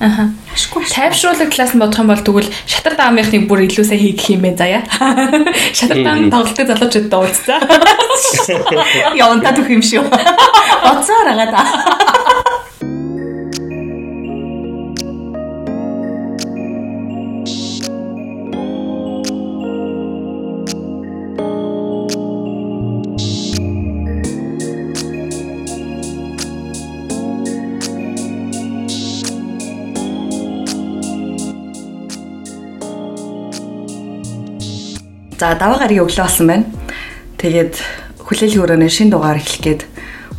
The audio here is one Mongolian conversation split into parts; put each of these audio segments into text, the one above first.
Аха. Тайвшруулах талаас нь бодох юм бол тэгвэл шатар даамынхныг бүр илүү сайн хийх юм байна заяа. Шатар даам тоглолтын залуучууд дуулцсан. Явантаа төх юм шүү. Оцоор агаад. За даваа гарагийн өглөө болсон байна. Тэгээд хүлээлгийн өрөөний шин дугаар эхлэх гээд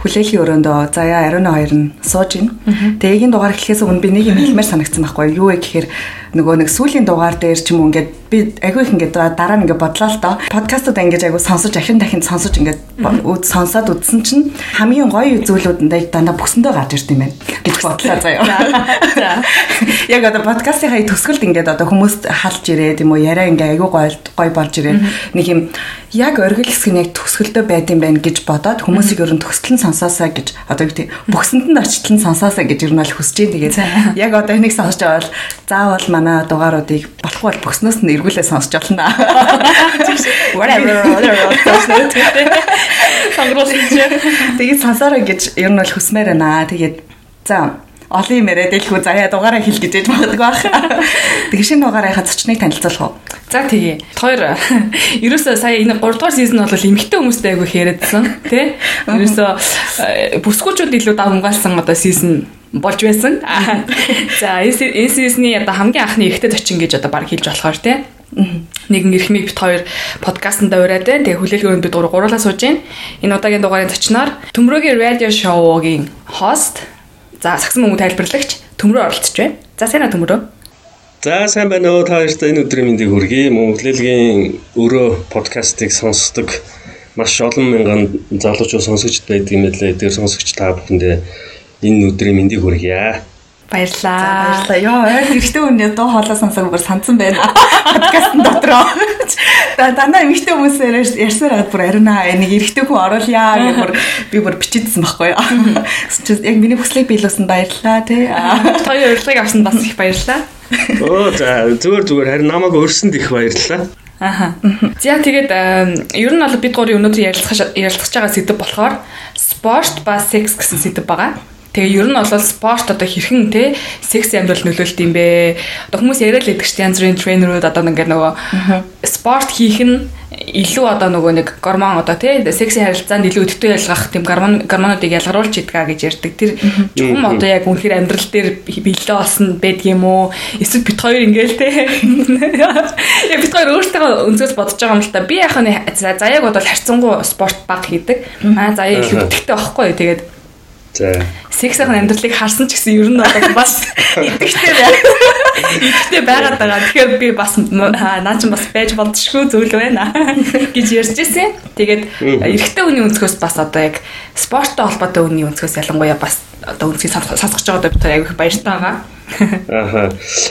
хүлээлгийн өрөөндөө заяа ариун хоёр нь сууж ийн. Тэгээд энэ дугаар эхлэхээс өмнө би нэг юм хэлмээр санагдсан байхгүй юу вэ гэхээр нөгөө нэг сүүлийн дугаар дээр ч юм уу ингээд би агүй их ингээд дараа нь ингээд бодлоо л доо. Подкастууд ингээд агүй сонсож ахин дахин сонсож ингээд сонсоод үзсэн чинь хамгийн гоё зүйлүүд дандаа бүсэндөө гарч ирд юм байна гэж бодлоо заяа. Яг одоо подкастын хай төсгөлд ингээд одоо хүмүүст халж ирээд юм уу яриа ингээд агүй гоё гоё болж ирээд нэг юм яг оргил хэсэг нь яг төсгөлдөө байд юм байна гэж бодоод хүмүүсийг төсгөл нь сонсоосаа гэж одоо гэдэг бүсэнд нь орчлон сонсоосаа гэж ер нь бол хүсэж дээ. Тэгээд яг одоо энийг сонсож байгаа бол заавал манай дугааруудыг болохгүй бол бөкснөөс нь эргүүлээ сонсч болно. Whatever. Тэгээд сонсороо гэж ер нь бол хүсмээр байна. Тэгээд за олон юм яриад дэлхүү заяа дугаараа хэл гэж яж магадгүй байх. Тэгээ шинэ дугаарынхаа зочныг танилцуулах уу? За тэгээ. Хоёр ерөөсөө сая энэ 3 дугаар сизон бол эмгтэй хүмүүстэй айгүй яриадсан тий. Ерөөсөө бүсгүүчүүд илүү давмгаалсан одоо сизон болж байсан. За сизны одоо хамгийн анхны ихтэй зочин гэж одоо баг хэлж болохоор тий. Нэгэн эрхмийг бит хоёр подкастт ураад байна. Тэгээ хүлээлгөөнд бид гурлаа сууж байна. Энэ удаагийн дугаарын зочноор Төмрөгийн радио шоугийн хост за сагсан мөнгө тайлбарлагч Төмрөө оролцож байна. За сайн аа Төмрөө. За сайн байна уу та хоёрт энэ өдрийн мэндийг хүргэе. Монголын өрөө подкастыг сонсдог маш олон мянган залуучууд сонсогч байдаг юм лээ. Тэр сонсогч та бүхэндээ энэ өдрийн мэндийг хүргье. Баярлаа. Баярлаа. Йоо, ойр эрэгтэй хүний дуу хоолой сонсоод бүр сансан байна. Подкастн дотроо. Да дандаа эмэгтэй хүмүүсээр ярьсаар хагаад бүр арина нэг эрэгтэй хүн оруулъя гэх бүр би бүр бичижсэн байхгүй юу. Яг миний хүслийг биелүүлсэн баярлаа тий. Тойо урилгыг авсан бас их баярлаа. Оо за зүгээр зүгээр харин намайг өрсөнд их баярлаа. Аха. За тэгээд ер нь бол бид гурийн өнөөдөр ярилцах ярилцах байгаа сэдв болохоор спорт ба секс гэсэн сэдв байгаа. Тэгээ ер нь бол спорт одоо хэрхэн те секс амьдрал нөлөөлт юм бэ? Одоо хүмүүс яриад л байдаг ч янз бүрийн тренерүүд одоо ингээд нөгөө спорт хийх нь илүү одоо нөгөө нэг гормон одоо тий секси харилцаанд илүү өдөртөө ялгах тийм гормон гормонуудыг ялгаруулж идгаа гэж ярьдаг. Тэр чухам одоо яг үнэхээр амьдрал дээр бэлээ болсон байдгийм үү? Эсвэл бит хоёр ингээл тий. Яг бит хоёр өөртөө өнцгөөс бодож байгаа юм л та. Би яг нь заяаг бодвол харьцангуй спорт баг хийдэг. Аа заяа илүү өдөртөө байхгүй. Тэгээд. Сексийн амьдралыг харсан ч гэсэн ер нь бол бас идэвхтэй байна. Идэвхтэй байгаад байгаа. Тэгэхээр би бас наа чи бас байж болдшгүй зүйл байна гэж ярьж ирсэн. Тэгээд эрэгтэй хүний өнцгөөс бас одоо яг спорттой холбоотой хүний өнцгөөс ялангуяа бас одоо өнцгийг сонсгож байгаа бид аяг их баяртай байгаа. Аха.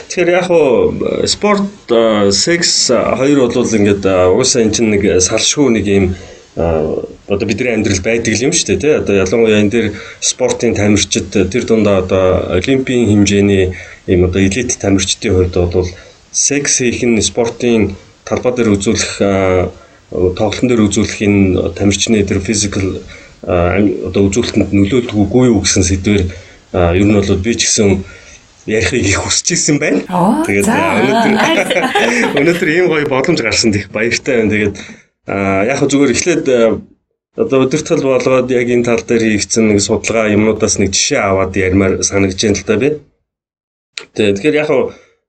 Тэгэхээр яг хуу спорт, секс хоёр бол ингээд уусаа эн чинь нэг салшгүй нэг юм одоо бидний амьдрал байдаг юм шүү дээ тий. Одоо ялангуяа энэ дээр спортын тамирчид тэр дундаа одоо олимпийн хэмжээний ийм одоо элит тамирчдын хувьд бол секс хийх нь спортын талбай дээр үзүүлэх тоглолтын дээр үзүүлэх энэ тамирчны тэр физикал одоо үзүүлэлтэнд нөлөөлдөггүй юу гэсэн сэдвээр ер нь бол би ч гэсэн ярихыг их хүсэж ирсэн байна. Тэгээд өнөөдөр өнөөдөр ийм гоё боломж гарсанд их баяртай байна. Тэгээд яг зүгээр эхлээд одоо өдөртөл болгоод яг энэ тал дээр хийгдсэн нэг судалгаа юмнуудаас нэг жишээ аваад ярмаар санагдаж байна л да би. Тэгэхээр яг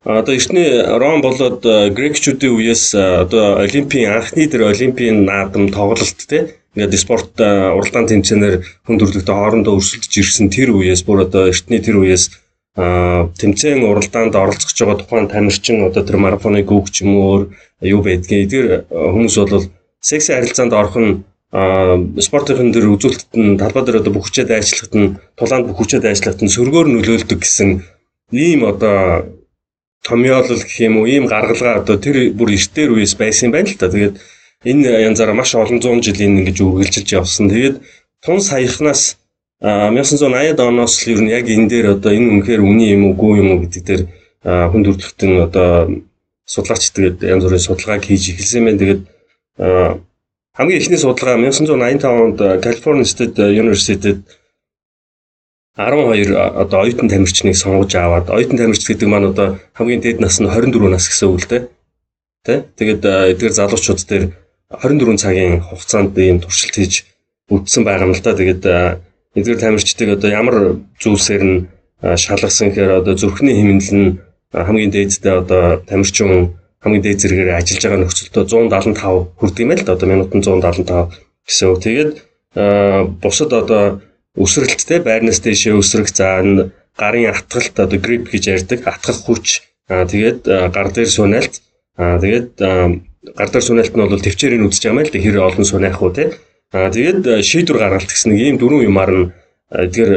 одоо эртний Ром болоод грекчүүдийн үеэс одоо олимпийн анхны тэр олимпийн наадам тоглолт те ингээд спорт уралдаан тэмцээнээр хүн төрлөختөө хоорондоо өрсөлдөж ирсэн тэр үеэс бүр одоо эртний тэр үеэс тэмцээн уралдаанд оролцож байгаа тухайн тамирчин одоо тэр марафоныг өгч юм уу юу байдгийг тэр хүмүүс бол секси харилцаанд орох нь спортын дээр үзүүлэлтд нь талбай дээр одоо бүх хүчээд ажиллахад нь тулаанд бүх хүчээд ажиллахад нь сөргөөр нөлөөлдөг гэсэн ийм одоо томьёолол гэх юм уу ийм гаргалгаа одоо тэр бүр эртээр үеэс байсан юм байна л та. Тэгээд энэ янзаараа маш олон зуун жилийн ингэж үргэлжилж явсан. Тэгээд тун саяхнаас 1980-ад оноос л ер нь яг энэ дээр одоо энэ үнэхээр үний юм уугүй юм уу гэдэг дээр хүн төрөлхтөн одоо судлаач тэгээд янз бүрийн судалгааг хийж эхэлсэн байна. Тэгээд хамгийн эхний судалгаа 1985 онд California State University-д 12 одоо оюутан тамирчныг сонгож аваад оюутан тамирч гэдэг маань одоо хамгийн дээд нас нь 24 нас гэсэн үг л дээ. Тэ? Тэгээд эдгээр залуучууд дээр 24 цагийн хугацаанд ийм туршилт хийж үтсэн байгаа юм л да. Тэгээд эдгээр тамирчдыг одоо ямар зүйлсээр нь шалгасан гэхээр одоо зүрхний хэмнэл нь хамгийн дээдтэй одоо тамирчин хамгийн дээд зэрэгээр ажиллаж байгаа нөхцөлдөө 175 хүрдэг юм л да. Одоо минутанд 175 гэсэн үг. Тэгээд бусад одоо өсрэлттэй байрнаас дэшээ өсрөх за гарын атгалт одоо грип гэж ярьдаг атгах хүч тэгээд гар дээр сунаалт тэгээд гар дээр сунаалт нь бол төвчээрийг үзэж байгаа юм л да хэр олон сунаах уу те тэгээд шийдвэр гаргалт гэсэн нэг ийм дөрвөн юмар нь эдгээр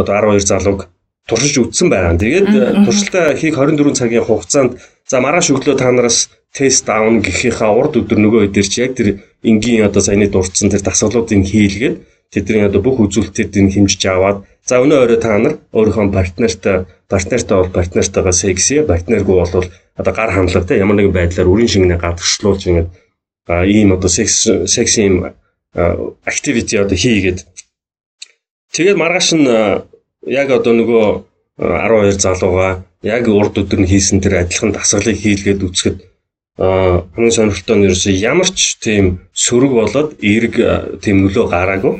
одоо 12 залууг туршиж үтсэн байгаа. Тэгээд туршилтаа хийх 24 цагийн хугацаанд за маргааш өглөө та нараас тест даун гэхийнхаа урд өдөр нөгөө өдөр чи яг тэр энгийн одоо саяны дурдсан тэр дасгалуудыг хийлгээд тэдний одоо бүх үзүүлэлтүүдийг хэмжиж аваад за өнөө өрөө та нар өөрийнхөө партнертай партнертай бол партнертайгаа секси партнергүй бол одоо гар хандлага те ямар нэгэн байдлаар үрийн шингэнэ гадагшлуулж ингээд ийм одоо секс секси ийм activity одоо хийгээд. Тэгээд маргааш нь яг одоо нөгөө 12 залууга яг урд өдөр нь хийсэн тэр адилхан дасгалыг хийлгээд үцхэд хамгийн сонирхолтой нь ерөөсөө ямар ч тийм сөрөг болоод эерэг тийм нөлөө гараагүй.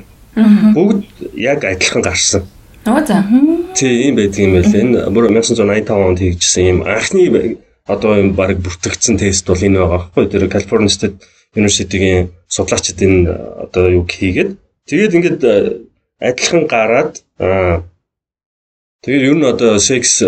Бүгд яг адилхан гарсан. Оо за. Тий, ийм байдаг юм байл. Энэ бүр 1985 онд хийгдсэн юм анхны одоо юм баг бүртгэгдсэн тест бол энэ байгаа байхгүй. Тэр California State University-гийн судлаачид энэ одоо юу хийгээд тэгээд ингээд адилхан гараад Тэгээд ер нь одоо секс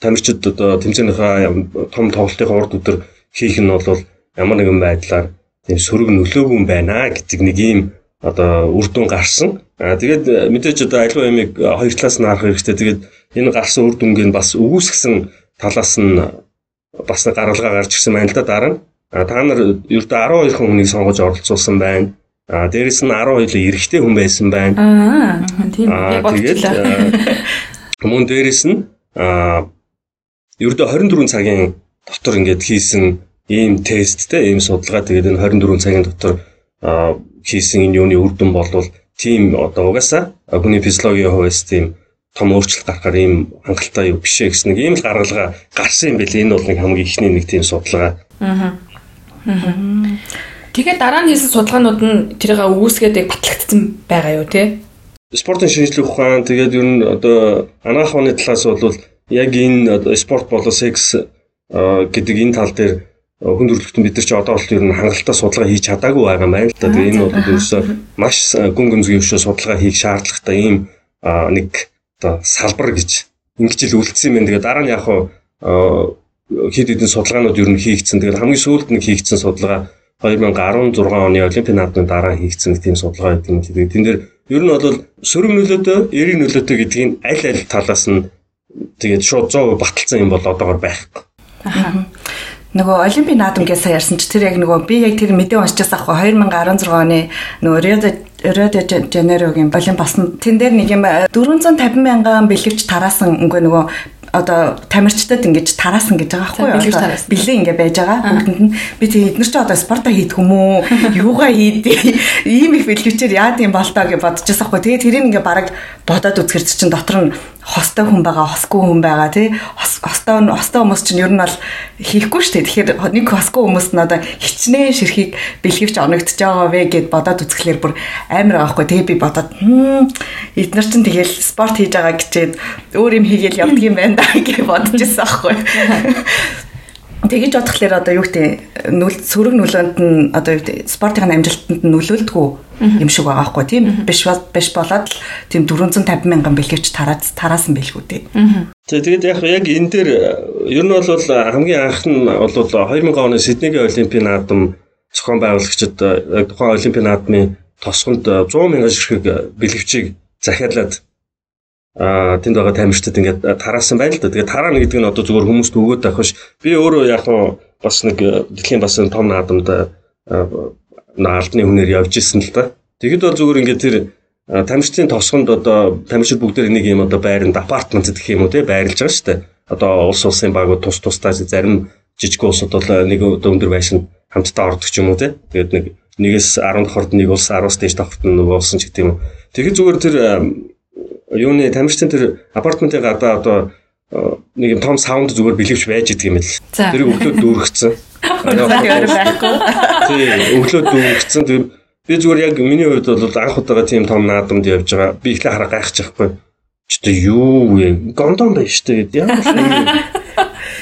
тамирчид одоо тэмцээнийхээ том тоглолтын урд өдөр хийх нь бол ямар нэгэн байдлаар тийм сөрөг нөлөөгүй юм байна гэдэг нэг ийм одоо үр дүн гарсан. Аа тэгээд мэдээж одоо аливаа ямиг хоёр талаас нь харах хэрэгтэй. Тэгээд энэ гарсан үр дүнгийн бас өгөөсгсөн талаас нь бас гаргалгаа гарч ирсэн байна л да дараа нь. А та нар ердөө 12 хүнийг сонгож оролцуулсан байна. А дээрэс нь 12 эрэгтэй хүн байсан байна. Аа тийм яг болчихлоо. Мөн дээрэс нь а ердөө 24 цагийн дотор ингээд хийсэн ийм тесттэй ийм судалгаа тэгээд энэ 24 цагийн дотор хийсэн энэ юуны үр дүн болвол тийм одоо угаасаа хүний физиологийн хувьд тийм том өөрчлөлт гарахаар ийм хангалттай юу биш ээ гэсэн нэг ийм л гаргалгаа гарсан юм байл энэ бол нэг хамгийн ихний нэг тийм судалгаа. Аа. Тэгээд дараа нь хийсэн судалгаанууд нь тэрийг үүсгээд батлагдсан байгаа юу те? Спортын шинжлэх ухаан тэгээд ер нь одоо анагаах ухааны талаас бол яг энэ спорт болоо секс гэдэг энэ тал дээр хүн төрөлхтөн бид нар чи одоо бол ер нь хангалттай судалгаа хийж чадаагүй байгаа юм байна л да. Тэгээ энэ бол ерөөсөө маш гүн гүнзгий өшөө судалгаа хийх шаардлагатай ийм нэг одоо салбар гэж ингэж л үлдсэн юм байна. Тэгээ дараа нь яг хэд хэдэн судалгаанууд ер нь хийгдсэн. Тэгээд хамгийн сүүлд нэг хийгдсэн судалгаа 2016 оны Олимпийн наадмын дараа хийгдсэн тийм судалгаа гэдэг юм. Тэгээд тэн дээр Ер нь бол сөрөг нөлөөтэй, эрэг нөлөөтэй гэдгийг аль аль талаас нь тэгээд шууд 100% баталсан юм бол одоогор байхгүй. Аа. Нөгөө Олимпийн наадам гэж сая ярьсан чи тэр яг нөгөө би яг тэр мэдээ уншчихсан аахгүй 2016 оны нөгөө Рио де Жанейрогийн Олимп басан тэн дээр нэг юм 450 мянган бэлгэвч тараасан үгүй нөгөө одоо тамирчдад ингэж тараасан гэж байгаа байхгүй юу? Бэлээ ингэ байж байгаа. Бүгдэнд нь би тэг эднэр чи одоо спорта хийх юм уу? Юугаа хийдээ? Ийм их бэлгэвчээр яад юм бол таа гэж бодчихсон байхгүй. Тэгээ тэрийг ингэ бараг бодоод үзэхэр чинь дотор нь хостой хүн байгаа, хосгүй хүн байгаа тий. Хостой хостой хүмүүс чинь ер нь бол хийхгүй шүү дээ. Тэгэхээр нэг хосгүй хүмүүс нь одоо хичнээн ширхийг бэлгэвч оногдож байгаа вэ гэд бодоод үзэхлээр бүр амар байгаа хгүй. Тэгээ би бодоод эднэр чинь тэгэл спорт хийж байгаа гэчээд өөр юм хийгээл явдаг юм байна да гэж бодож ирсэн аахгүй. Тэгэж бодхолоор одоо юу гэдэг нүл сөрөг нөлөөнд нь одоо юу гэдэг спортын амжилтанд нь нөлөөлдгүү юм шиг байгаа байхгүй тийм? Биш биш болоод л тийм 450 мянган бэлгэвч тараад тараасан байлгүй дээ. Тэгээд яг яг энэ дээр ер нь бол хамгийн анх нь бол 2000 оны Сиднейгийн Олимпийн наадам зохион байгуулагчид тухайн Олимпийн наадмын тосгонд 100 мянган ширхэг бэлгэвчийг захиалаад а тэнд байгаа тамирчдад ингээд тараасан байл да. Тэгээд тараана гэдэг нь одоо зүгээр хүмүүст өгөөд авах биш. Би өөрөө яг нь бас нэг дэлхийн бас том наадамд албаны хүнээр явж исэн л да. Тэгэхэд бол зүгээр ингээд тэр тамирчдын тосгонд одоо тамирчид бүгдээр нэг юм одоо байранд апартмент гэх юм уу те байрлаж байгаа шүү дээ. Одоо улс улсын багууд тус тусдаа зарим жижиг улсууд бол нэг өндөр байшин хамтдаа ордог ч юм уу те. Тэгээд нэг нэгээс 10 давхард нэг улс 10-аас дээш давхард нөгөө улсын ч гэдэг юм. Тэгэхээр зүгээр тэр юуны тамирчдын тэр апартментын гадаа одоо нэг юм том саунд зүгээр бэлэвч байж идэг юм л. Тэр өглөө дүүргэцэн. Өөр байхгүй. Тий, өглөө дүүргэцэн. Тэр Би зүгээр яг миний хувьд бол анх удаага тийм том наадамд явж байгаа. Би ихлэ хараа гайхчихгүй. Ч одоо юу вэ? Гондон байж штэ гэд ямар.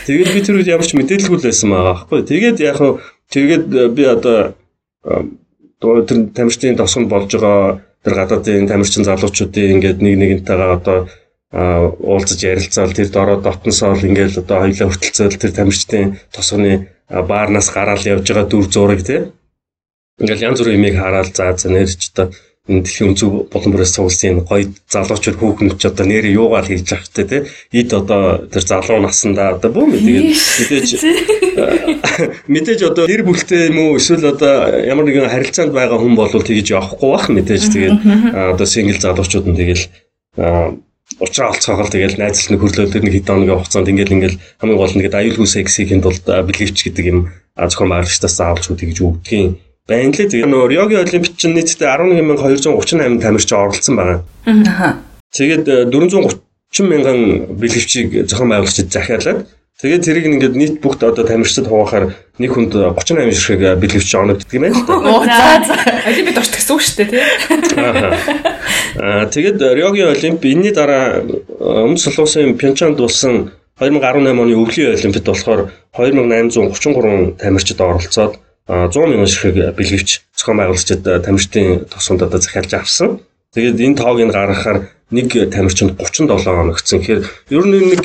Тэгээд би тэр үед ямар ч мэдээлэлгүй байсан байгаа байхгүй. Тэгээд яг нь тэгээд би одоо тэр тамирчдын тосгонд болж байгаа тэр гадаадын тамирчин залуучуудын ингээд нэг нэгнтэйгээ одоо уулзаж ярилцаал тэр дороо дотносоол ингээд одоо хоёлаа хүртэлцээл тэр тамирчдын тосгоны баарнаас гараал явж байгаа дүр зураг тий Ингээл янз бүрийн имийг хараад заа за нэрч одоо дэлхийн өнцөг болон бүрээс цугласан гоё залуучууд хүүхнүүд ч одоо нэрээ юугаар хийж явах те тий эд одоо тэр залуу насандаа одоо бүү тэгээд мэдээж мэдээж одоо нэр бүлтэй юм уу эсвэл одоо ямар нэгэн харилцаанд байгаа хүн бол тэгж явахгүй бах мэдээж тэгээд одоо сингл залуучууд нь тэгэл уучраа олцоогоо тэгэл найзлын хөрлөөл тэр нэг хэдэн хоногийн хугацаанд ингээл ингээл хамгийн гол нь гээд аюулгүй сексийн тулд бэлгэвч гэдэг юм зохион байгуулагчдаас заавалж тэгж өгдгийн байна лээ. Тэгээ нөгөө Риогийн олимпиад чинь нийтдээ 11238 тамирчин оролцсон байгаа. Аа. Тэгээд 430 мянган бэлгэвчийг зохион байгуулагчид захиалаад Тэгээд тэрийг ингээд нийт бүгд одоо тамирчид хуваахаар нэг хүнд 38 ширхэг бэлгэвч оногддог юм байна. Оо за за. Олимпиад орч гэсэн үг шүү дээ тий. Аа тэгээд Риогийн олимп энэний дараа өмнө солонгосын Пьончанд болсон 2018 оны өвлийн олимпиад болохоор 2833 тамирчид оролцоод 100 мянган ширхэг бэлгэвч зохион байгуулагчид тамирчдын тосгонд одоо захиалж авсан. Тэгээд энэ тоог нь гаргахаар нэг тамирчинд 37 оногдсон. Тэгэхээр ер нь нэг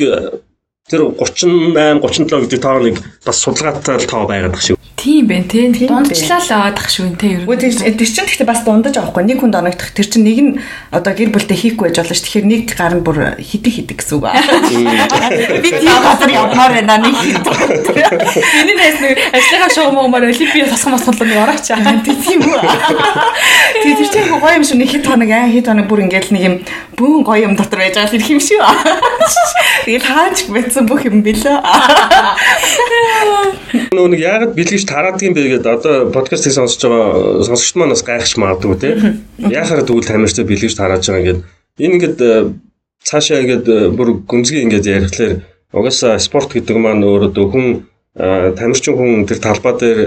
тэр 38 37 гэдэг тоо нэг бас судалгаатай тоо байгаад байгаа шүү. Тийм байх тийм дундчлаа л аваадах шүү нэ ер. Үгүй тэр тэр чинь гэхдээ бас дундаж авахгүй нэг хүнд оногдох тэр чинь нэг нь одоо гэр бүлтэй хийхгүй байж болно ш. Тэгэхээр нэг гар нь бүр хитэг хитэг гэсэн үг. Би тийм газар явмаар байна нэг. Миний найс нэг ажлынхаа шугамаар олимпиад тосгон мосгол нэг орооч аа. Тийм үү. Тэгээ тэр чинь гоё юм шүү нэг хит хоног аа хит хоног бүр ингээл нэг юм бүүн гоё юм дотор байж байгаа хэрэг юм шүү. Тэгэл хаач бэцэн бүх юм бэлээ. Нөө нэг яагаад бэлгэж тараадаг юм бэ гэдэг одоо подкастыг сонсож байгаа сонсогчд маань бас гайхаж магадгүй те. Яахаар тэгвэл тамирчтай бэлгэж тарааж байгаа ингээд энэ ингээд э, цаашаа ингээд э, бүр гүнзгий ингээд ярихлаар угаасаа спорт гэдэг маань өөрөө хүн э, тамирчин хүн тэр талбай дээр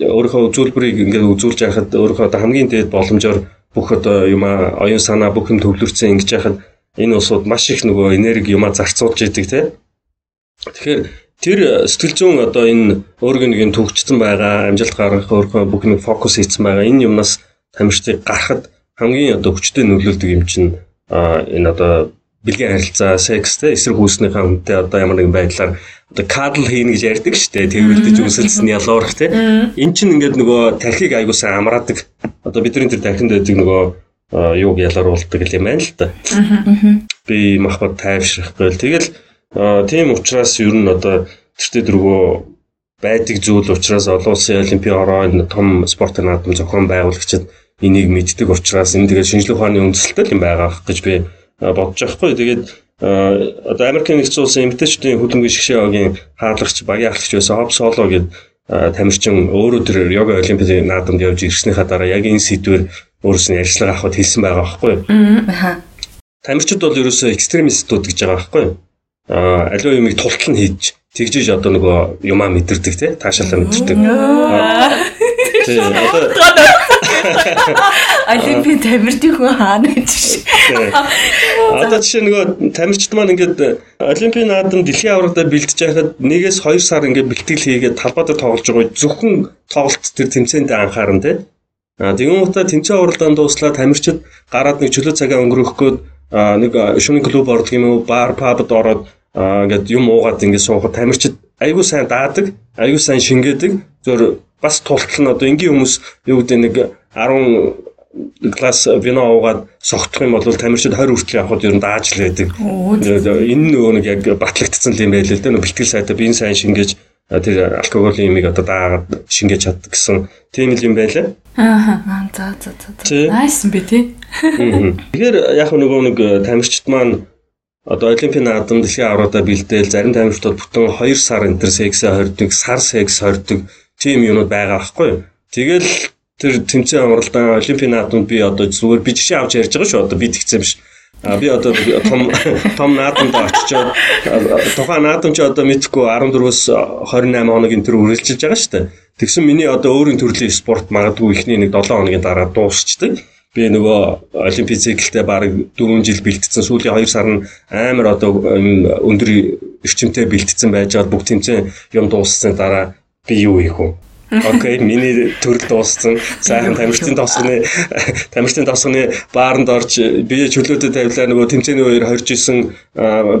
өөрийнхөө үзүүлбэрийг ингээд үзүүлж яхад өөрийнхөө одоо хамгийн дээд боломжоор бүх одоо юм оюун санаа бүх юм төвлөрсөн ингэж яхад энэ усууд маш их нөгөө энерги юмаа зарцуулж идэг те. Тэгэхээр тэр сэтгэл зүйн одоо энэ өөргөө нэг юм төгжсөн байгаа, амжилт гаргах өөрхөн бүх нэг фокус хийсэн байгаа. Энэ юмнаас тамирчдыг гарахад хамгийн одоо хүчтэй нөлөөлдөг юм чинь энэ одоо бэлгийн харилцаа, секс те эсрэг үүснийхээ хүнтэй одоо ямар нэгэн байдлаар одоо кадл хийнэ гэж ярьдаг шүү дээ. Тэрвэлдэж үсэлсэн ялуурах те. Эн чинь ингээд нөгөө тархийг аягуулсан амраадаг. Одоо бидний тэр тархинд байдаг нөгөө юуг ялгаруулдаг юм байна л да. Би махбат тайвшрахгүй л тэгэл тийм учраас ер нь одоо тэртээ дөрвөө байдаг зүйл учраас олон улсын олимпийн ороо том спорт наадам зохион байгуулагчид энийг мэддэг учраас энэ тэгээд шинжлэх ухааны үндэслэлтэй юм байгаа гэж би бодож байхгүй. Тэгээд одоо Америкийн нэгдсэн улсын эмэгтэйчүүдийн хөдөлмөрийн шгшээгийн хаалгач багийн ахлагч байсан Хоп Соло гэдэг тамирчин өөрөө тэр йога олимпийн наадамд явж ирснийхаа дараа яг энэ сэдвэр өөрөөс нь ярьцлага авахд хэлсэн байгаа байхгүй. Тамирчид бол ерөөсөө экстремистүүд гэж байгаа байхгүй аливаа юмыг тултал нь хийж тэгжиж одоо нөгөө юмаа мэдэрдэг те таашаалаа мэдэрдэг. Тий одоо Олимпийн тамирчдын хүн хаана гэж шиг. Одоо жишээ нөгөө тамирчид маань ингээд Олимпийн наадам дэлхийн аврагтаа бэлтэж байхад нэгээс 2 сар ингээд бэлтгэл хийгээд талбай дээр тоглож байгаа зөвхөн тоглолт тэр тэмцээнд анхаарна те. А тэгэн утаа тэмцээн уралдаанд дууслаа тамирчид гараад нэг чөлөө цагаа өнгөрөх гээд нэг шөнийн клуб ордог юм уу бар пабд ороод ингээд юм уугаад ингээд суухад тамирчид айгүй сайн даадаг, айгүй сайн шингээдэг. Зөв бас тултал нь одоо энгийн хүмүүс юу гэдэг нэг 10 класс вино уугаад согтох юм бол тамирчид 20 хүртэл явхад ер нь дааж л байдаг. Энэ нөгөө нэг яг батлагдсан юм байл л дээ. Бэлтгэл сайтай би энэ сайн шингээж тэр алкоголын юмыг одоо даагаад шингээж чаддаг гэсэн тийм л юм байлаа. Аа за за за. Найс би тий. Тэгэхээр яг нөгөө нэг тамирчид маань одоо олимпийн наадам дэлхийн авраадаа бэлдээл зарим тамирчдод бүтэн 2 сар сексээ хордог, сар секс хордог тийм юмуд байгаа байхгүй юу. Тэгэл тэр тэмцээн амралтаа олимпийн наадамд би одоо зүгээр би жишээ авч ярьж байгаа шүү. Одоо би тэгсэн биш. А би одоо том том наадамд очичоод тухайн наадамч одоо мэдхгүй 14-өөс 28 хоног энэ төр үргэлжилж байгаа шүү дээ. Тэгсэн миний одоо өөрийн төрлийн спорт магадгүй ихний нэг 7 хоногийн дараа дуусчдаг би нөгөө олимпик циклтэй баг 4 жил бэлтцсэн сүүлийн 2 сар нь амар одоо өндөр эрчимтэй бэлтцсэн байж байгаа бүх тэмцээн юм дууссан дараа би юу хийх вэ? Окей, миний төрөл дууссан. Сайхан тамирчдын тосгоны тамирчдын тосгоны бааранд орж би чөлөөтэй тавилаа нөгөө тэмцээний үеэр хорж исэн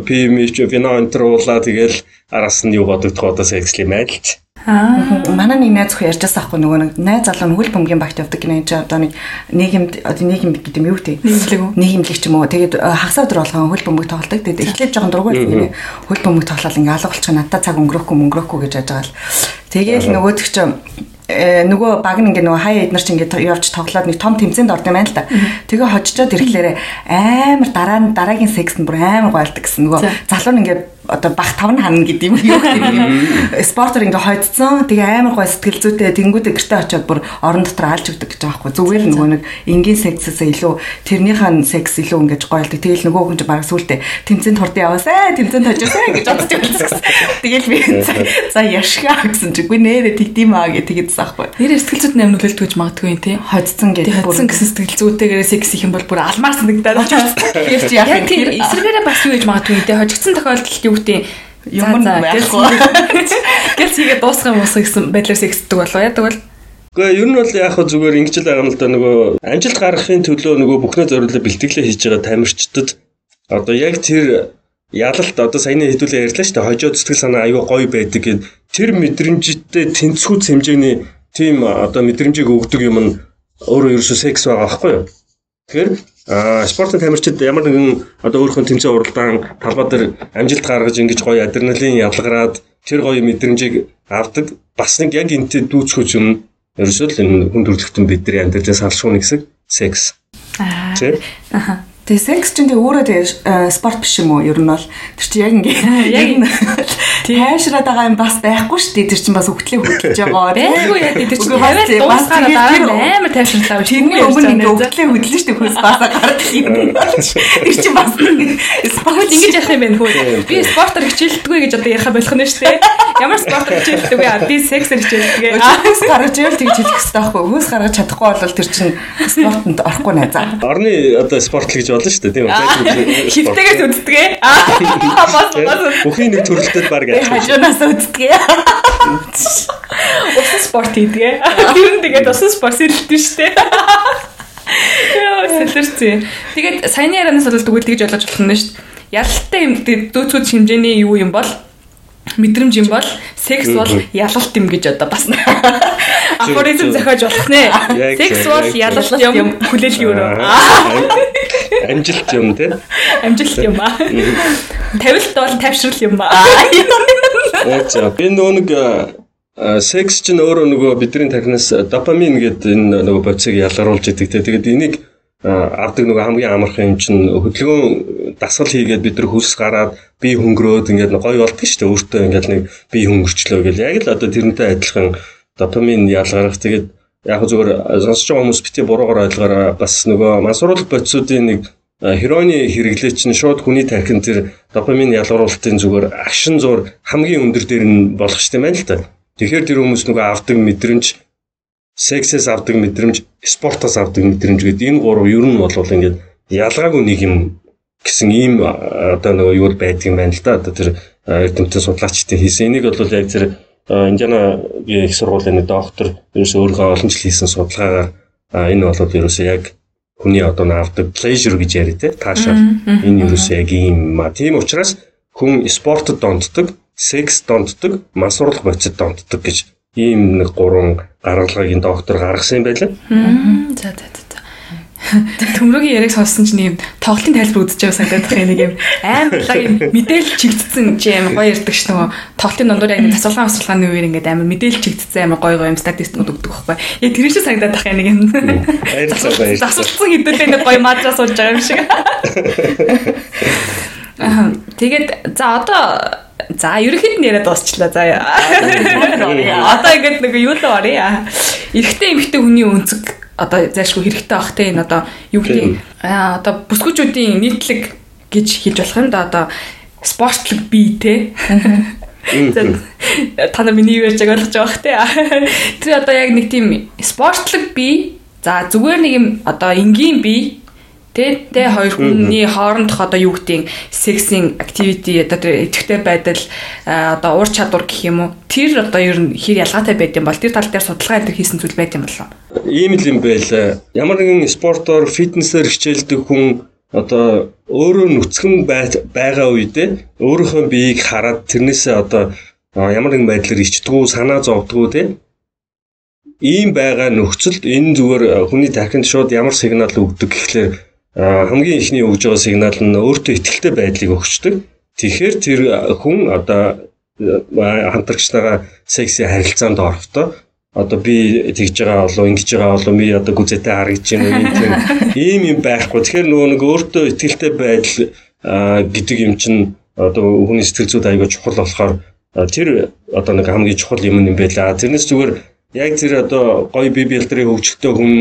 ПМ вино энтруулаа тэгэл араас нь юу бодогдох одоо сексли мэдэлч. Аа. Манай нэг найз охин ярьж байгаа байхгүй нөгөө нэг найз залуу хөл бөмбөгийн багт явдаг гинэ чи одоо нэг нийгэмд одоо нийгэм гэдэг юм юу те. Нийгэмлэг үү? Нийгэмлэг ч юм уу. Тэгээд хагас өдөр болгон хөл бөмбөг тоглодог. Тэгээд эхлээд жоохон дургүй гинэ. Хөл бөмбөг тоглол ингээ алгаулчих надад цаг өнгөрөхгүй мөнгөрөхгүй гэж яаж байгаа л. Тэгээд нөгөөдөг чинь э, нөгөө баг ингээ нөгөө хаяа эднэр чинь ингээ явж тоглоод нэг том тэмцээнд орд юм байна л да. Тэгээ хожижоод ирэхлээр амар дараа нь дараагийн секс нь бүр амар гойлдог гэсэн нөгөө залуу нь ингээ одоо бах тавн хана гэдэг юм юу гэх юм. Спортоор ингээ хойдсон. Тэгээ амар гой сэтгэл зүйтэй тэнгүүдээ гэртээ очиод бүр орон дотор алж өгдөг гэж байгаа хгүй. Зүгээр нөгөө нэг энгийн сексээс илүү тэрнийхэн секс илүү ингэж гойлдог. Тэгэл нөгөө хүн чинь баг сүултээ тэмцээнд хурд яваасаа тэмцээнд хожоосаа гэж бодож байсан. Тэгэл би за яшгаа гэсэн чи үгүй нэрэ тэгдэм аа гэх тэгэдсэн аахгүй. Нэр сэтгэл зүйд амин нөлөөлдөг гэж магадгүй юм тий. Хойдсон гэдэг. Хойдсон гэсэн сэтгэл зүйтэйгээрээ секс их юм бол бүр алмаар санагдаад. Тэгэл чи яах юм. Эсвэргээрээ бас юу гэж магадгүй тий. Хожигдсан тохиолдолд юу гэдэг юм байхгүй. Гэлс хийгээ дуусгах юм уусах гэсэн байдлаар сексдэг болов яадаг бол Гэхдээ ер нь бол яг хөө зүгээр ингэж л байгаа юм л да нөгөө амжилт гаргахын төлөө нөгөө бүхнээ зориулаад бэлтгэлээ хийж байгаа тамирчдад. Одоо яг тэр ялалт одоо саяны хэдүүлээ ярьлаа шүү дээ. Хожоо зүтгэл санаа аюу гоё байдаг гэд. Тэр мэдрэмжтэй тэнцвүүц хэмжээний тийм одоо мэдрэмжийг өгдөг юм нь өөрөө ерөөсөө секс байгаа байхгүй юу Тэгэхээр спортын тамирчид ямар нэгэн одоо өөрийнхөө тэмцээн уралдаан талбай дээр амжилт гаргаж ингэж гоё адреналин ялгараад тэр гоё мэдрэмжийг авдаг. Бас нэг яг энтэй дүүцхөж юм ерөөсөө л энэ хүн төрөлхтөн бидний амьдралын салшгүй нэг хэсэг секс. Аа. Аха. Тэгээ секс чинь тэгээ өөрөө тэгээ спорт биш юм уу? Ер нь бол тэр чинь яг ингээ яг тайшраад байгаа юм бас байхгүй шүү дээ. Тэр чинь бас хөвтлээ хөтлөж байгаа. Байхгүй яа тэр чинь тавиад дуусгаад дараа амар тайшрлаа. Тэрний өмнө ингээ хөвтлээ хөдлөн шүү дээ. Хөөс басаа гардаг юм. Тэр чинь бас спорт ингэж явах юм байна хөө. Би спортоор хичээлдэггүй гэж одоо ярих болох нь шүү дээ. Ямар спортоор хичээлдэг вэ? Би сексээр хичээлдэг. Хөөс гаргаж ивэл тэгж хэлэх хэрэгтэй байхгүй. Хөөс гаргаж чадахгүй бол тэр чинь спортод орохгүй нэ за. Орны одоо спорт л гэж болно шүү дээ тийм үү? Хөвтэйгээс үздэг. Аа бас бас бүхний нэг төрөлтөд баг яаж. Хажуунаас үздэг. Усан спорт хийдэг. Тэр нь тэгээд усан спорт сэрэлтэн шүү дээ. Яа, сэлэрцээ. Тэгээд саяны ярианаас бол тэгвэл тэгж ойлгож болох нь шүү дээ. Ялалтай юм дөөцгүүд хэмжээний юу юм бол мэдрэмж юм бол секс бол ялалт юм гэж одоо бас афоризм зохиож болох нэ. Секс бол ялалт юм хүлээлт юу нөө. Амжилт юм те. Амжилт юм аа. Тавилт бол тавшрал юм аа. За би нөгөө нэг секс чинь өөрөө нөгөө бидний тархинаас допамин гэдэг энэ нөгөө бодисыг ялгаруулж идэг те. Тэгээд энийг авдаг нөгөө хамгийн амархан юм чинь хөдөлгөөн дасгал хийгээд бид нар хөлс гараад бие хөнгөрөөд ингээд гоё болдог шүү дээ. Өөртөө ингээд нэг бие хөнгөрчлөө гэл яг л одоо тэрнтэй адилхан допамин ялгарах тэгээд яг зүгээр сонсож байгаа хүмүүс бити буруугаар ойлгоорой бас нөгөө мансууруулах бодисуудын нэг хероины хэрэглээ чинь шууд хүний тархин тэр допамин ялгаруулалтын зүгээр агшин зур хамгийн өндөр дээр нь болох шүү дээ байна л та. Тэгэхээр тэр хүмүүс нөгөө авдаг мэдрэмж сексээс авдаг мэдрэмж, спортоос авдаг мэдрэмж гэдэг энэ гурав ер нь бол ингээд ялгаагүй нэг юм гэсэн ийм одоо нөгөө юу байдаг юм байна л да. Одоо тэр эрдэмтэн судлаачдын хийсэн. Энийг бол яг тэр Индианагийн их сургуулийн доктор ерөөсөө өөрийнхөө олон жил хийсэн судалгаагаар энэ бол ерөөсөө яг хүний одоо авдаг pleasure гэж яриа те таашаал. Энэ ерөөсөө яг ийм ма. Тийм учраас хүн спортод донтдог, секс донтдог, мансуурлах бодисод донтдог гэж ийм нэг гурван гаргалгааг энэ доктор гаргасан юм байлаа. За за за. Төмрөгийн яриаг сонссон чинь юм тоглолтын тайлбар үзэж байгаа санагдах нэг юм амар лаг юм мэдээлэл чигдсэн чи амар гоё ярддаг ш нөгөө тоглолтын дондор яг тасалгаан тасалгааны үеэр ингээд амар мэдээлэл чигдсэн амар гоё гоё юм статистикууд өгдөг байхгүй. Яг тэр шиг санагдаад тах нэг юм. Засварсан хэдүүлээ нэг гоё мадраа суулж байгаа юм шиг. Аа тэгээд за одоо За ерөнхийд нь яриад дуусчлаа заа. Одоо ингээд нэг юу л орё. Эрэгтэй эмэгтэй хүний өнцөг одоо зайлшгүй хэрэгтэй бах те энэ одоо юу гэдэг аа одоо бүсгүүчүүдийн нийтлэг гэж хэлж болох юм да одоо спортлог бие те. Та нар миний юу ярьж ойлгож байгаа бах те. Тэр одоо яг нэг тийм спортлог бие за зүгээр нэг юм одоо энгийн бие Тэ тэ хоёр хүний хоорондох одоо юу гэдэг сексийн activity одоо тэр идэвхтэй байдал одоо уур чадвар гэх юм уу тэр одоо ер нь хэр ялгаатай байд юм бол тэр тал дээр судалгаа энэ хийсэн зүйл байд юм болоо. Ийм л юм байл. Ямар нэгэн спортоор фитнесээр хичээлдэг хүн одоо өөрөө нүцгэн байгаа үедээ өөрийнхөө биеийг хараад тэрнээсээ одоо ямар нэгэн байдлаар ичдгүү санаа зовдгүү те ийм байгаа нөхцөлд энэ зүгээр хүний тархинд шууд ямар сигнал өгдөг гэхлээр хамгийн ихний өгж байгаа сигнал нь өөртөө ихтэй байдлыг өгчдөг. Тэгэхээр тэр хүн одоо хамтрагчтайгаа секси харилцаанд орохдоо одоо би тэгж байгаа болов ингэж байгаа болов би одоо гүзэтэй харагдаж байна тийм ийм юм байхгүй. Тэгэхээр нөгөө нэг өөртөө ихтэй байдал гэдэг юм чинь одоо хүний сэтгэл зүйд аягүй чухал болохоор тэр одоо нэг хамгийн чухал юм юм байлаа. Тэрнээс зүгээр яг тэр одоо гоё бие бэлтрийн хөгжөлтөө хүн